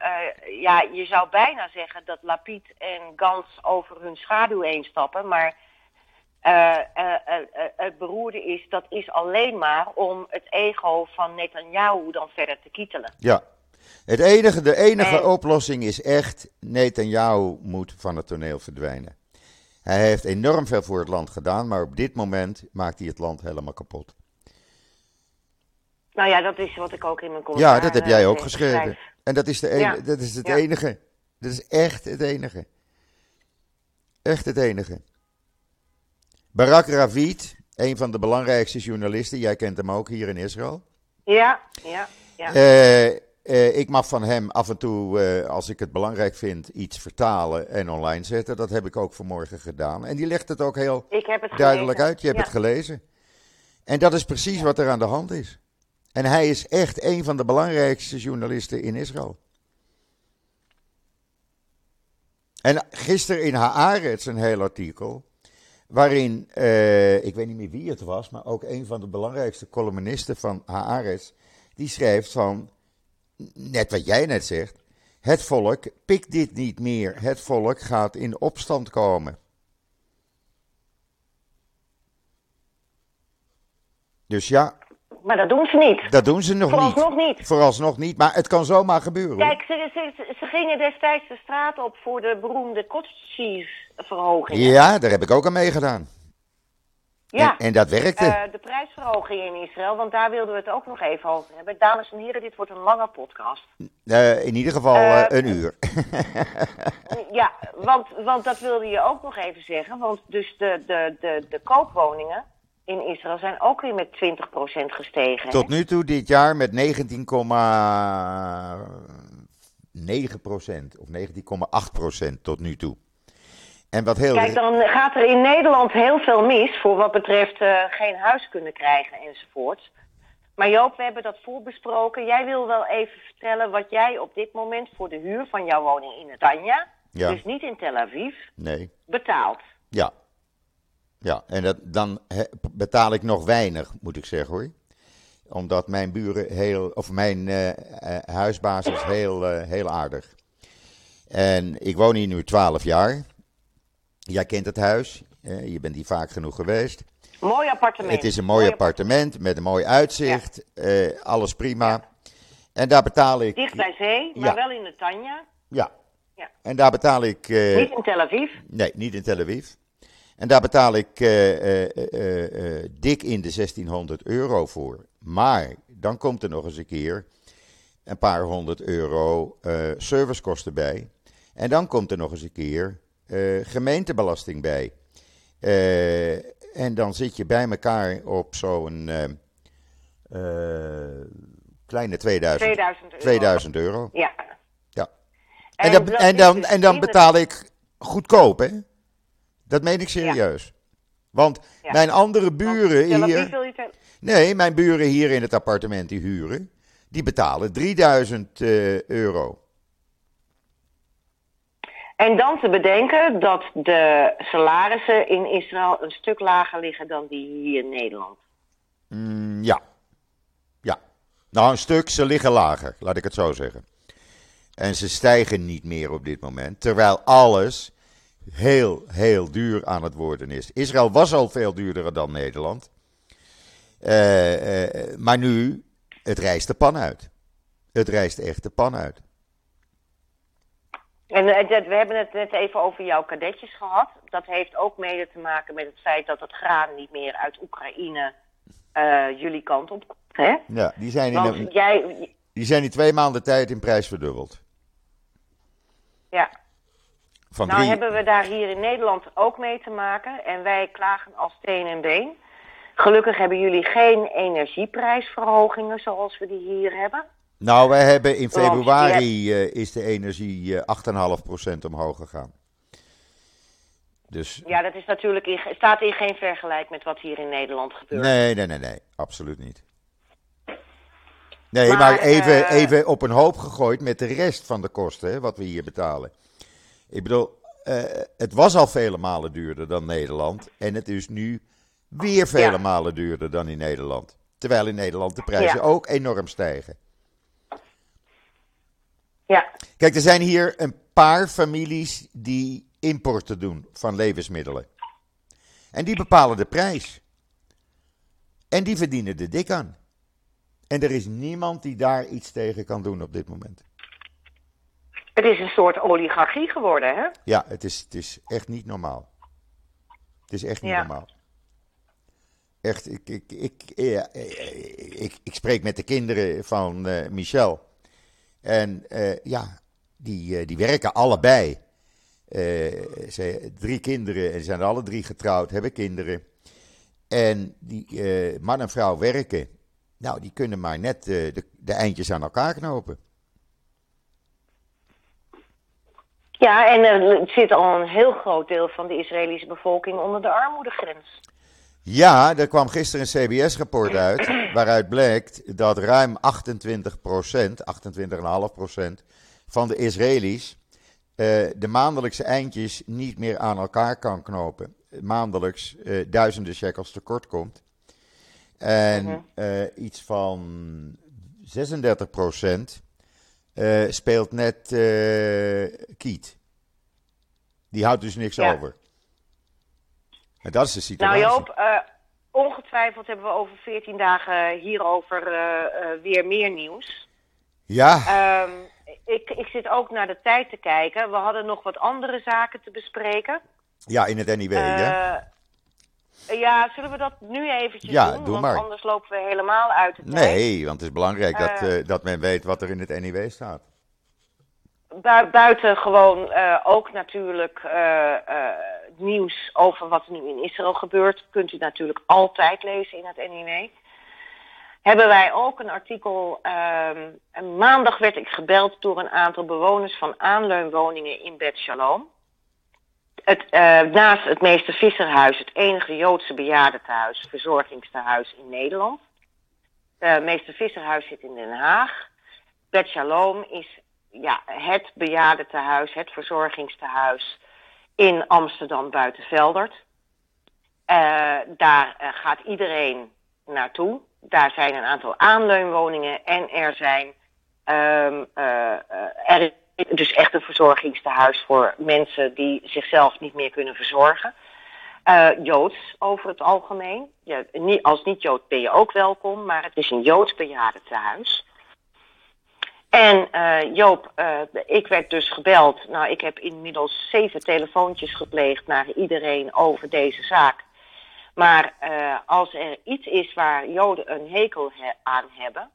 ja, je zou bijna zeggen dat Lapid en Gans over hun schaduw heen stappen. Maar het beroerde is, dat is alleen maar om het ego van Netanyahu dan verder te kietelen. Ja, het enige, de enige oplossing is echt, Netanyahu moet van het toneel verdwijnen. Hij heeft enorm veel voor het land gedaan, maar op dit moment maakt hij het land helemaal kapot. Nou ja, dat is wat ik ook in mijn commentaar Ja, dat heb jij ook geschreven. En dat is, de enige, dat is het enige. Dat is echt het enige. Echt het enige. Barak Ravid, een van de belangrijkste journalisten, jij kent hem ook hier in Israël. Ja, ja, ja. Uh, uh, ik mag van hem af en toe, uh, als ik het belangrijk vind, iets vertalen en online zetten. Dat heb ik ook vanmorgen gedaan. En die legt het ook heel het duidelijk uit. Je hebt het gelezen. En dat is precies ja. wat er aan de hand is. En hij is echt een van de belangrijkste journalisten in Israël. En gisteren in Haaretz een heel artikel. Waarin, uh, ik weet niet meer wie het was, maar ook een van de belangrijkste columnisten van Haaretz. Die schrijft van, net wat jij net zegt. Het volk pikt dit niet meer. Het volk gaat in opstand komen. Dus ja. Maar dat doen ze niet. Dat doen ze nog Vooralsnog niet. niet. Vooralsnog niet, maar het kan zomaar gebeuren. Kijk, ze, ze, ze gingen destijds de straat op voor de beroemde cottage cheese verhoging. Ja, daar heb ik ook aan meegedaan. Ja. En, en dat werkte. Uh, de prijsverhoging in Israël, want daar wilden we het ook nog even over hebben. Dames en heren, dit wordt een lange podcast. Uh, in ieder geval uh, een uur. ja, want, want dat wilde je ook nog even zeggen. Want dus de, de, de, de koopwoningen in Israël zijn ook weer met 20% gestegen. Tot nu toe dit jaar met 19,9% of 19,8% tot nu toe. En wat heel... Kijk, dan gaat er in Nederland heel veel mis voor wat betreft uh, geen huis kunnen krijgen enzovoort. Maar Joop, we hebben dat voorbesproken. Jij wil wel even vertellen wat jij op dit moment voor de huur van jouw woning in Netanya, ja. dus niet in Tel Aviv, nee. betaalt. Ja. Ja, en dat, dan betaal ik nog weinig, moet ik zeggen hoor. Omdat mijn buren heel, of mijn uh, huisbaas is heel, heel aardig. En ik woon hier nu 12 jaar. Jij kent het huis, je bent hier vaak genoeg geweest. Mooi appartement. Het is een mooi, appartement met een mooi uitzicht, ja. uh, alles prima. En daar betaal ik... Dicht bij zee, maar ja. wel in de Tanja. Ja. ja. En daar betaal ik... Uh, niet in Tel Aviv? Nee, niet in Tel Aviv. En daar betaal ik uh, dik in de 1600 euro voor. Maar dan komt er nog eens een keer een paar honderd euro servicekosten bij. En dan komt er nog eens een keer gemeentebelasting bij. Uh, en dan zit je bij elkaar op zo'n uh, kleine 2000, 2000 euro. 2000 euro. Ja. ja. En, en, dan, en, dan, dus en dan betaal ik goedkoop, hè? Dat meen ik serieus. Ja. Want ja. mijn andere buren hier. Nee, mijn buren hier in het appartement die huren, die betalen 3000 euro. En dan te bedenken dat de salarissen in Israël een stuk lager liggen dan die hier in Nederland. Mm, ja. Ja. Nou, een stuk, ze liggen lager, laat ik het zo zeggen. En ze stijgen niet meer op dit moment. Terwijl alles heel, heel duur aan het worden is. Israël was al veel duurder dan Nederland. Uh, maar nu, het rijst de pan uit. Het rijst echt de pan uit. En we hebben het net even over jouw kadetjes gehad. Dat heeft ook mede te maken met het feit dat het graan niet meer uit Oekraïne jullie kant op komt. Hè? Ja, die zijn, in jij... die zijn in twee maanden tijd in prijs verdubbeld. Ja. Van nou hebben we daar hier in Nederland ook mee te maken. En wij klagen als steen en been. Gelukkig hebben jullie geen energieprijsverhogingen zoals we die hier hebben. Nou, wij hebben in februari uh, is de energie uh, eh, 8,5% omhoog gegaan. Dus... Ja, dat is natuurlijk in, staat in geen vergelijk met wat hier in Nederland gebeurt. Nee, nee, nee, nee, absoluut niet. Nee, maar, maar even, uh, even op een hoop gegooid met de rest van de kosten, hè, wat we hier betalen. Ik bedoel, uh, het was al vele malen duurder dan Nederland. En het is nu weer vele malen duurder dan in Nederland. Terwijl in Nederland de prijzen ja. ook enorm stijgen. Ja. Kijk, er zijn hier een paar families die importen doen van levensmiddelen. En die bepalen de prijs. En die verdienen er dik aan. En er is niemand die daar iets tegen kan doen op dit moment. Het is een soort oligarchie geworden, hè? Ja, het is, het is echt niet normaal. Het is echt niet normaal. Echt, ik, ik, ik, ik, ik, spreek met de kinderen van uh, Michel. En uh, ja, die, uh, die werken allebei. ze, drie kinderen, en ze zijn alle drie getrouwd, hebben kinderen. En die man en vrouw werken. Nou, die kunnen maar net de, de eindjes aan elkaar knopen. Ja, en er zit al een heel groot deel van de Israëlische bevolking onder de armoedegrens. Ja, er kwam gisteren een CBS-rapport uit, waaruit blijkt dat ruim 28% 28,5% van de Israëli's uh, de maandelijkse eindjes niet meer aan elkaar kan knopen. Maandelijks uh, duizenden shekels tekort komt. En uh -huh. iets van 36% uh, speelt net Kiet. Die houdt dus niks ja. over. Dat is de situatie. Nou Joop, uh, ongetwijfeld hebben we over 14 dagen hierover weer meer nieuws. Ja. Um, ik, ik zit ook naar de tijd te kijken. We hadden nog wat andere zaken te bespreken. Ja, in het NIW, ja. Ja, zullen we dat nu eventjes ja, doen? Doe want maar. anders lopen we helemaal uit tijd. Nee, want het is belangrijk uh, dat, uh, dat men weet wat er in het NIW staat. Bu buiten gewoon uh, ook natuurlijk nieuws over wat er nu in Israël gebeurt, kunt u natuurlijk altijd lezen in het NIW. Hebben wij ook een artikel. Ehm, maandag werd ik gebeld door een aantal bewoners van aanleunwoningen in Bet Shalom het, uh, naast het meester Visserhuis het enige Joodse bejaardentehuis, verzorgingstehuis in Nederland. Uh, meester Visserhuis zit in Den Haag. Bet Shalom is ja, het bejaardentehuis, het verzorgingstehuis in Amsterdam Buitenveldert. Uh, daar gaat iedereen naartoe. Daar zijn een aantal aanleunwoningen en er zijn um, er dus echt een verzorgingstehuis voor mensen die zichzelf niet meer kunnen verzorgen. Joods over het algemeen. Als niet-Jood ben je ook welkom, maar het is een Joods bejaardentehuis. En uh, Joop, uh, ik werd dus gebeld. Nou, ik heb inmiddels zeven telefoontjes gepleegd naar iedereen over deze zaak. Maar als er iets is waar Joden een hekel he aan hebben,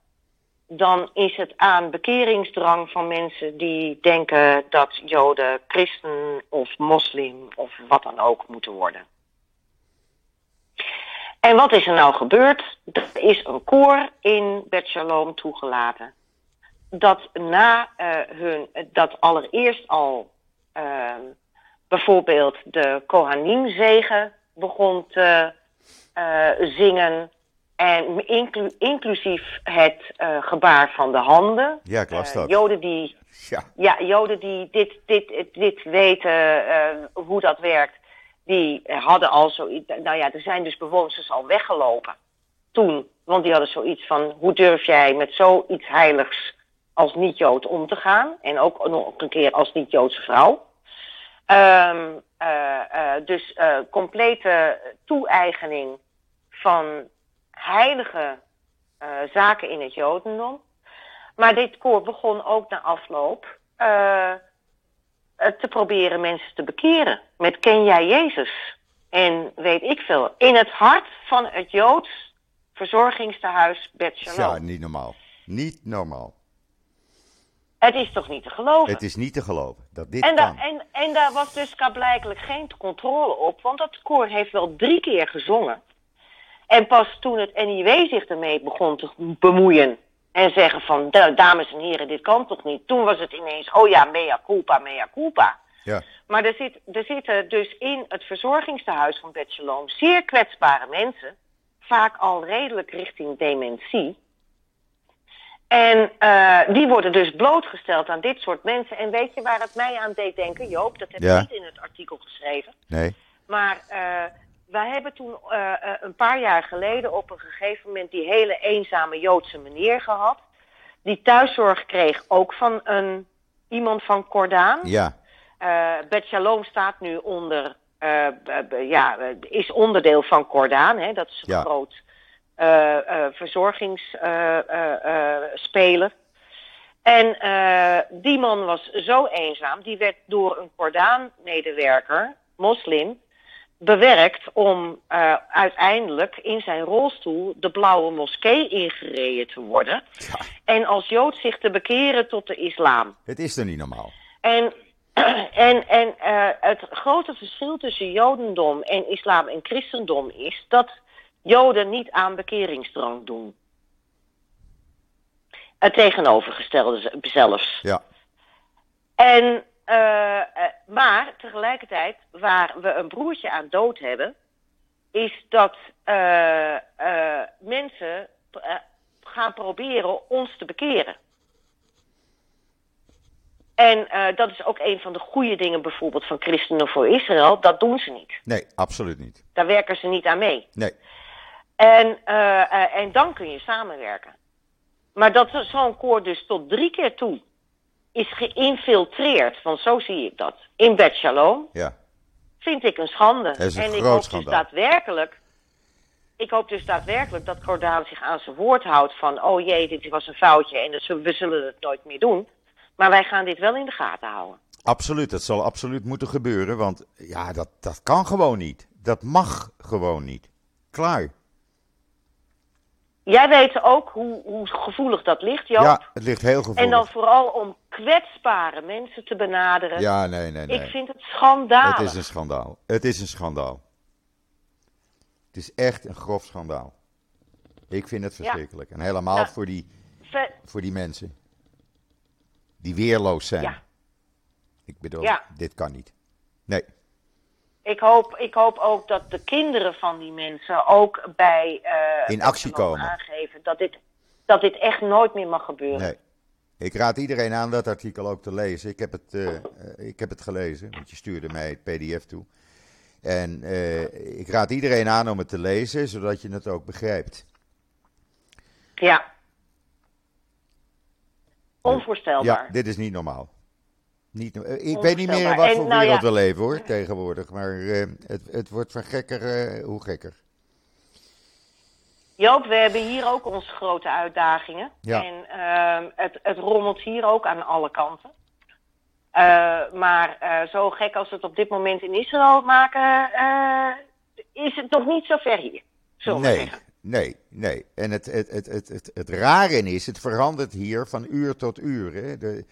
dan is het aan bekeringsdrang van mensen die denken dat Joden christen of moslim of wat dan ook moeten worden. En wat is er nou gebeurd? Er is een koor in Bet Shalom toegelaten. Dat na uh, hun, dat allereerst al uh, bijvoorbeeld de Kohanim zegen begon te uh, zingen en inclu inclusief het uh, gebaar van de handen. Ja, ik las uh, dat. Joden die, ja. ja, Joden die dit, dit, dit weten, uh, hoe dat werkt, die hadden al zoiets. Nou ja, er zijn dus bewoners al weggelopen toen. Want die hadden zoiets van: hoe durf jij met zoiets heiligs als niet-Jood om te gaan? En ook nog een keer als niet-Joodse vrouw. Eh, eh, dus eh, complete toe-eigening van heilige zaken in het Jodendom. Maar dit koor begon ook na afloop te proberen mensen te bekeren. Met ken jij Jezus? En weet ik veel. In het hart van het Joods verzorgingstehuis Bet Shalom. Ja, niet normaal. Niet normaal. Het is toch niet te geloven? Het is niet te geloven dat dit En, kan. en, en daar was dus blijkbaar geen controle op, want dat koor heeft wel drie keer gezongen. En pas toen het NIW zich ermee begon te bemoeien en zeggen van, "Da- dames en heren, dit kan toch niet. Toen was het ineens, oh ja, mea culpa, mea culpa. Ja, Maar er, zit, er zitten dus in het verzorgingstehuis van Shalom zeer kwetsbare mensen. Vaak al redelijk richting dementie. En eh, die worden dus blootgesteld aan dit soort mensen. En weet je waar het mij aan deed denken, Joop? Dat heb ik Ja. niet in het artikel geschreven. nee. Maar eh, wij hebben toen eh, een paar jaar geleden op een gegeven moment die hele eenzame Joodse meneer gehad. Die thuiszorg kreeg ook van een, iemand van Kordaan. Ja, Bet Shalom staat nu onder, ja, is onderdeel van Kordaan. Hè? Dat is een Ja. groot verzorgingsspeler. en eh, die man was zo eenzaam, die werd door een Kordaan-medewerker, moslim, bewerkt om eh, uiteindelijk in zijn rolstoel de blauwe moskee ingereden te worden. Ja. En als Jood zich te bekeren tot de islam. het is er niet normaal. En, en, en eh, het grote verschil tussen Jodendom en islam en christendom is dat Joden niet aan bekeringsdrang doen. Het tegenovergestelde zelfs. Ja, En, eh, eh, maar tegelijkertijd, waar we een broertje aan dood hebben, is dat eh, mensen gaan proberen ons te bekeren. En dat is ook een van de goede dingen bijvoorbeeld van Christenen voor Israël. Dat doen ze niet. nee, absoluut niet. Daar werken ze niet aan mee. Nee, En, eh, en dan kun je samenwerken. Maar dat zo'n koor dus tot drie keer toe is geïnfiltreerd, want zo zie ik dat, in Bet Shalom, ja. vind ik een schande. Een en ik hoop schandaal. dus daadwerkelijk, ik hoop dus daadwerkelijk dat Cordaan zich aan zijn woord houdt van, oh jee, dit was een foutje en we zullen het nooit meer doen. Maar wij gaan dit wel in de gaten houden. Absoluut, dat zal absoluut moeten gebeuren, want ja, dat, dat kan gewoon niet. Dat mag gewoon niet. Klaar. Jij weet ook hoe, hoe gevoelig dat ligt, Joop. Ja, het ligt heel gevoelig. en dan vooral om kwetsbare mensen te benaderen. Ja, nee, nee, nee. Ik vind het schandalig. Het is een schandaal. Het is een schandaal. Het is echt een grof schandaal. Ik vind het verschrikkelijk. En helemaal voor, die, voor die mensen. Die weerloos zijn. Ja. Ik bedoel, Ja. dit kan niet. Nee. Ik hoop, ik hoop ook dat de kinderen van die mensen ook bij eh, In actie komen. aangeven dat dit, dat dit echt nooit meer mag gebeuren. Nee. Ik raad iedereen aan dat artikel ook te lezen. Ik heb het, eh, eh, ik heb het gelezen, want je stuurde mij het PDF toe. En ik raad iedereen aan om het te lezen, zodat je het ook begrijpt. Ja. Onvoorstelbaar. Ja, dit is niet normaal. Niet, eh, ik weet niet meer in wat En, voor nou wereld ja. we leven hoor, tegenwoordig. Maar eh, het, het wordt van gekker eh, hoe gekker. Joop, we hebben hier ook onze grote uitdagingen. Ja. En ehm, het, het rommelt hier ook aan alle kanten. Maar zo gek als we het op dit moment in Israël maken, is het nog niet zo ver hier. Zullen Nee, zeggen. nee, nee. En het, het, het, het, het, het rare is, het verandert hier van uur tot uur. Hè. De,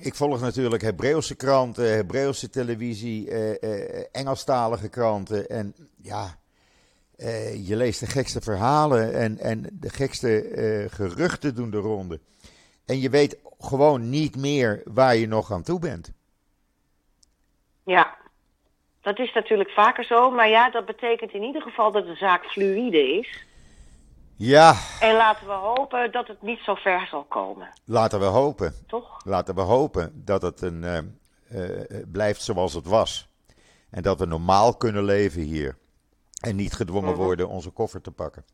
ik volg natuurlijk Hebreeuwse kranten, Hebreeuwse televisie, eh, eh, Engelstalige kranten. En ja, eh, je leest de gekste verhalen en, en de gekste geruchten doen de ronde. En je weet gewoon niet meer waar je nog aan toe bent. Ja, dat is natuurlijk vaker zo. Maar ja, dat betekent in ieder geval dat de zaak fluïde is. Ja, En laten we hopen dat het niet zo ver zal komen. laten we hopen. Toch? Laten we hopen dat het een, eh, eh, blijft zoals het was. En dat we normaal kunnen leven hier. En niet gedwongen Mhm. worden onze koffer te pakken.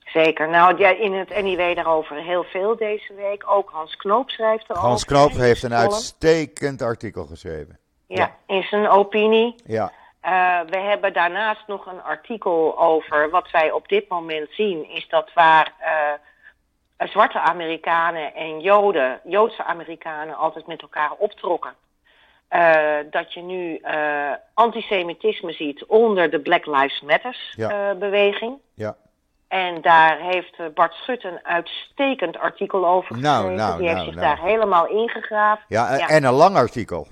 Zeker. Nou, ja, in het NIW daarover heel veel deze week. Ook Hans Knoop schrijft erover. Hans Knoop heeft een uitstekend artikel geschreven. Ja, Ja. in zijn opinie. Ja, Eh, we hebben daarnaast nog een artikel over wat wij op dit moment zien, is dat waar eh, zwarte Amerikanen en Joden, Joodse Amerikanen altijd met elkaar optrokken. eh, dat je nu antisemitisme ziet onder de Black Lives Matters Ja. beweging. ja. En daar heeft Bart Schut een uitstekend artikel over Nou, geschreven. nou, Die heeft nou, zich nou. daar helemaal ingegraven. ja, en- Ja. en een lang artikel.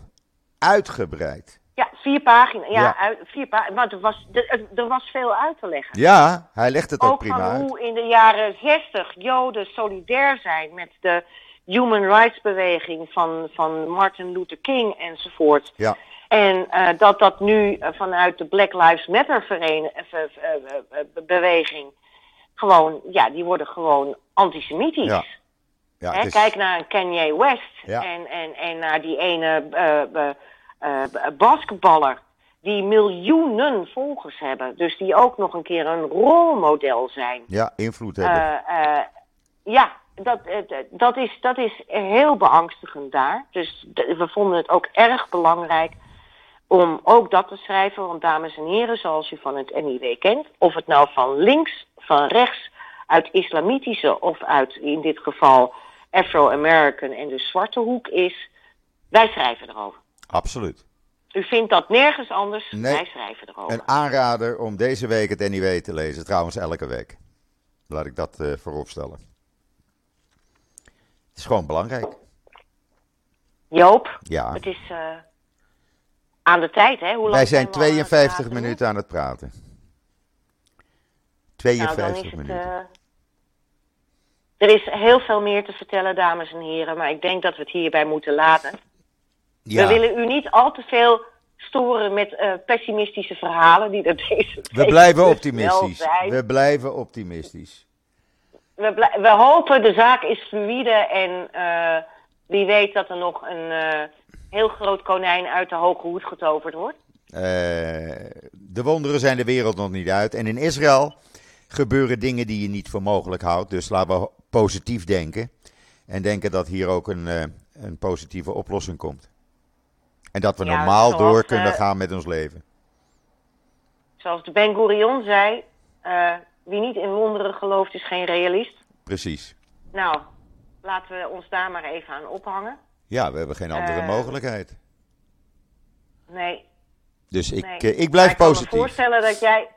Uitgebreid. Ja, vier pagina's. Ja, Ja. Uit, vier pagina's. Maar er was, er, er was veel uit te leggen. Ja, hij legt het ook, ook prima uit. hoe in de jaren zestig Joden solidair zijn met de human rights beweging van, van Martin Luther King enzovoort. Ja, En eh, dat dat nu eh, vanuit de Black Lives Matter eh, beweging gewoon, ja, die worden gewoon antisemitisch. Ja. ja Hè, het is- Kijk naar een Kanye West Ja. en, en, en naar die ene basketballer die miljoenen volgers hebben. Dus die ook nog een keer een rolmodel zijn. ja, invloed hebben. Eh, eh, ja, dat, eh, dat, is, dat is heel beangstigend daar. Dus we vonden het ook erg belangrijk om ook dat te schrijven. Want dames en heren, zoals u van het NIW kent, of het nou van links, van rechts, uit islamitische of uit in dit geval Afro-American en de zwarte hoek is, wij schrijven erover. Absoluut. U vindt dat nergens anders, Nee. wij schrijven erover. Een aanrader om deze week het NIW te lezen. Trouwens, elke week. Laat ik dat eh vooropstellen. Het is gewoon belangrijk. Joop, Ja. het is eh, aan de tijd, hè? Hoe lang Wij zijn we al aan het 52 praten nu? minuten aan het praten. Nou, dan 52 is het. minuten. eh, er is heel veel meer te vertellen, dames en heren, maar ik denk dat we het hierbij moeten laten. Ja, We willen u niet al te veel storen met eh, pessimistische verhalen die er deze we week blijven dus optimistisch. We blijven optimistisch. We, blij- we hopen, de zaak is fluïde en eh, wie weet dat er nog een eh, heel groot konijn uit de hoge hoed getoverd wordt. De wonderen zijn de wereld nog niet uit. En in Israël gebeuren dingen die je niet voor mogelijk houdt. Dus laten we positief denken. En denken dat hier ook een, een positieve oplossing komt. En dat we Ja, normaal zoals, door kunnen eh, gaan met ons leven. Zoals de Ben Gurion zei, eh, wie niet in wonderen gelooft is geen realist. Precies. Nou, laten we ons daar maar even aan ophangen. Ja, we hebben geen andere Eh, mogelijkheid. Nee, Dus ik, nee. ik blijf ik kan me positief. voorstellen dat jij,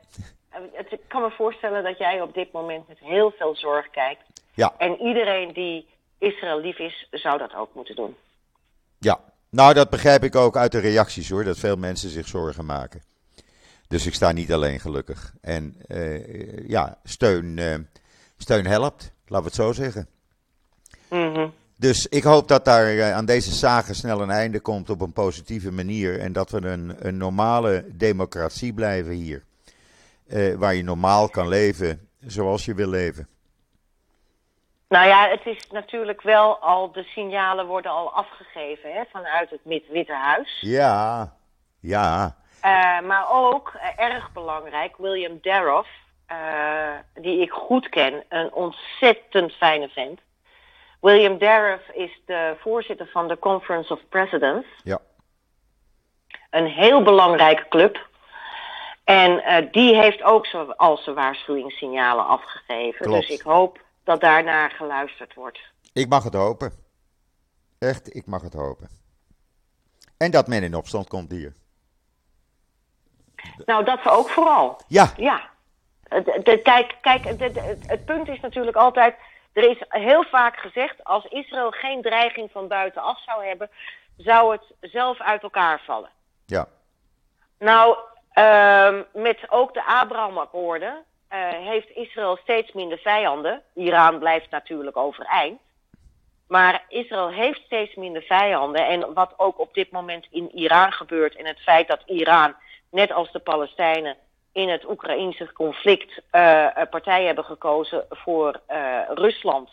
het- ik kan me voorstellen dat jij op dit moment met heel veel zorg kijkt. Ja, En iedereen die Israël lief is, zou dat ook moeten doen. ja. Nou, dat begrijp ik ook uit de reacties hoor. Dat veel mensen zich zorgen maken. Dus ik sta niet alleen gelukkig. En eh, ja, steun, eh, steun helpt. Laten we het zo zeggen. Mhm. Dus ik hoop dat daar eh, aan deze zagen snel een einde komt op een positieve manier. En dat we een, een normale democratie blijven hier. Waar je normaal kan leven zoals je wil leven. Nou ja, het is natuurlijk wel al, de signalen worden al afgegeven hè, vanuit het Wit- Witte Huis. Ja, ja, Eh, maar ook, eh, erg belangrijk, William Daroff, eh, die ik goed ken, een ontzettend fijne vent. William Daroff is de voorzitter van de Conference of Presidents. ja. Een heel belangrijke club. En die heeft ook zo, al zijn waarschuwingssignalen afgegeven. Klopt. Dus ik hoop dat daarnaar geluisterd wordt. Ik mag het hopen. Echt, ik mag het hopen. En dat men in opstand komt hier. Nou, dat ook vooral. Ja, Ja. De- de- kijk, kijk de- het, punt is natuurlijk altijd. Er is heel vaak gezegd: als Israël geen dreiging van buitenaf zou hebben, zou het zelf uit elkaar vallen. ja, Nou, ehm, met ook de Abraham-akkoorden heeft Israël steeds minder vijanden. Iran blijft natuurlijk overeind. Maar Israël heeft steeds minder vijanden. En wat ook op dit moment in Iran gebeurt. En het feit dat Iran, net als de Palestijnen, in het Oekraïnse conflict eh, eh, partij hebben gekozen voor eh, Rusland.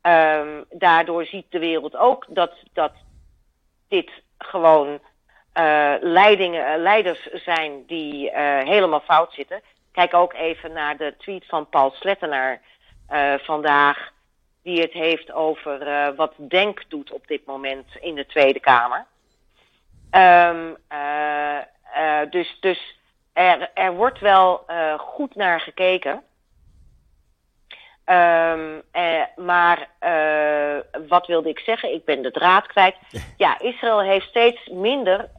Ehm, daardoor ziet de wereld ook dat, dat dit gewoon eh, leidingen, eh, leiders zijn die eh, helemaal fout zitten. Kijk ook even naar de tweet van Paul Slettenaar eh, vandaag, die het heeft over eh, wat Denk doet op dit moment in de Tweede Kamer. Ehm, eh, dus dus er, er wordt wel goed naar gekeken. Ehm, eh, maar wat wilde ik zeggen? Ik ben de draad kwijt. Ja, Israël heeft steeds minder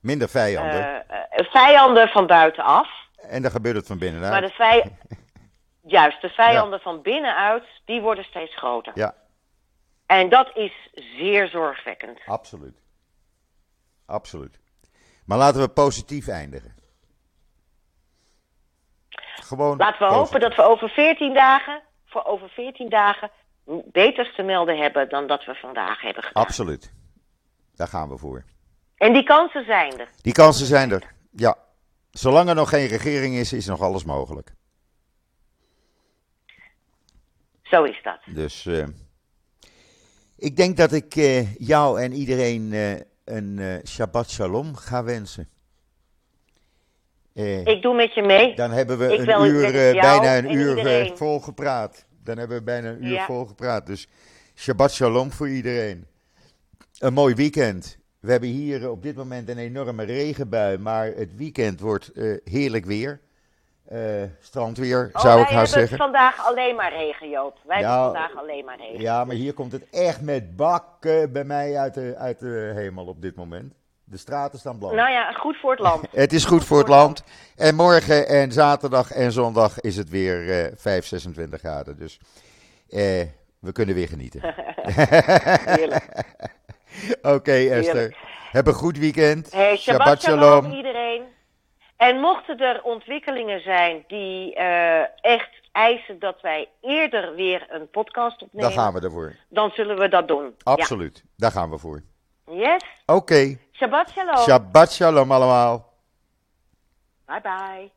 Minder vijanden. vijanden van buitenaf. En dan gebeurt het van binnenuit. Maar de vij... Juist, de vijanden van binnenuit, die worden steeds groter. Ja, En dat is zeer zorgwekkend. absoluut. Absoluut. Maar laten we positief eindigen. Gewoon Laten we positief. hopen dat we over 14 dagen, voor over 14 dagen, beters te melden hebben dan dat we vandaag hebben gedaan. Absoluut. Daar gaan we voor. En die kansen zijn er. Die kansen zijn er. Ja. Zolang er nog geen regering is, is nog alles mogelijk. Zo is dat. Dus eh, ik denk dat ik eh, jou en iedereen eh, een Shabbat Shalom ga wensen. Ik doe met je mee. dan hebben we ik een uur, bijna een en uur vol gepraat. Dan hebben we bijna een uur Ja. vol gepraat. Dus Shabbat Shalom voor iedereen. Een mooi weekend. We hebben hier op dit moment een enorme regenbui, maar het weekend wordt eh, heerlijk weer. Eh, strandweer, Oh, zou wij ik haast hebben zeggen. vandaag alleen maar regen, Joop. Wij Ja, hebben vandaag alleen maar regen. Ja, maar hier komt het echt met bakken bij mij uit de, uit de hemel op dit moment. De straten staan blank. Nou ja, goed voor het land. het is goed voor het land. En morgen en zaterdag en zondag is het weer eh 5, 26 graden. Dus eh, we kunnen weer genieten. Heerlijk. Oké, Esther. Heerlijk. Heb een goed weekend. Hey, Shabbat shalom iedereen. En mochten er ontwikkelingen zijn die eh, echt eisen dat wij eerder weer een podcast opnemen, Daar gaan we ervoor. dan zullen we dat doen. Absoluut. Daar gaan we voor. Yes. Oké. Shabbat shalom. Shabbat shalom allemaal. bye bye.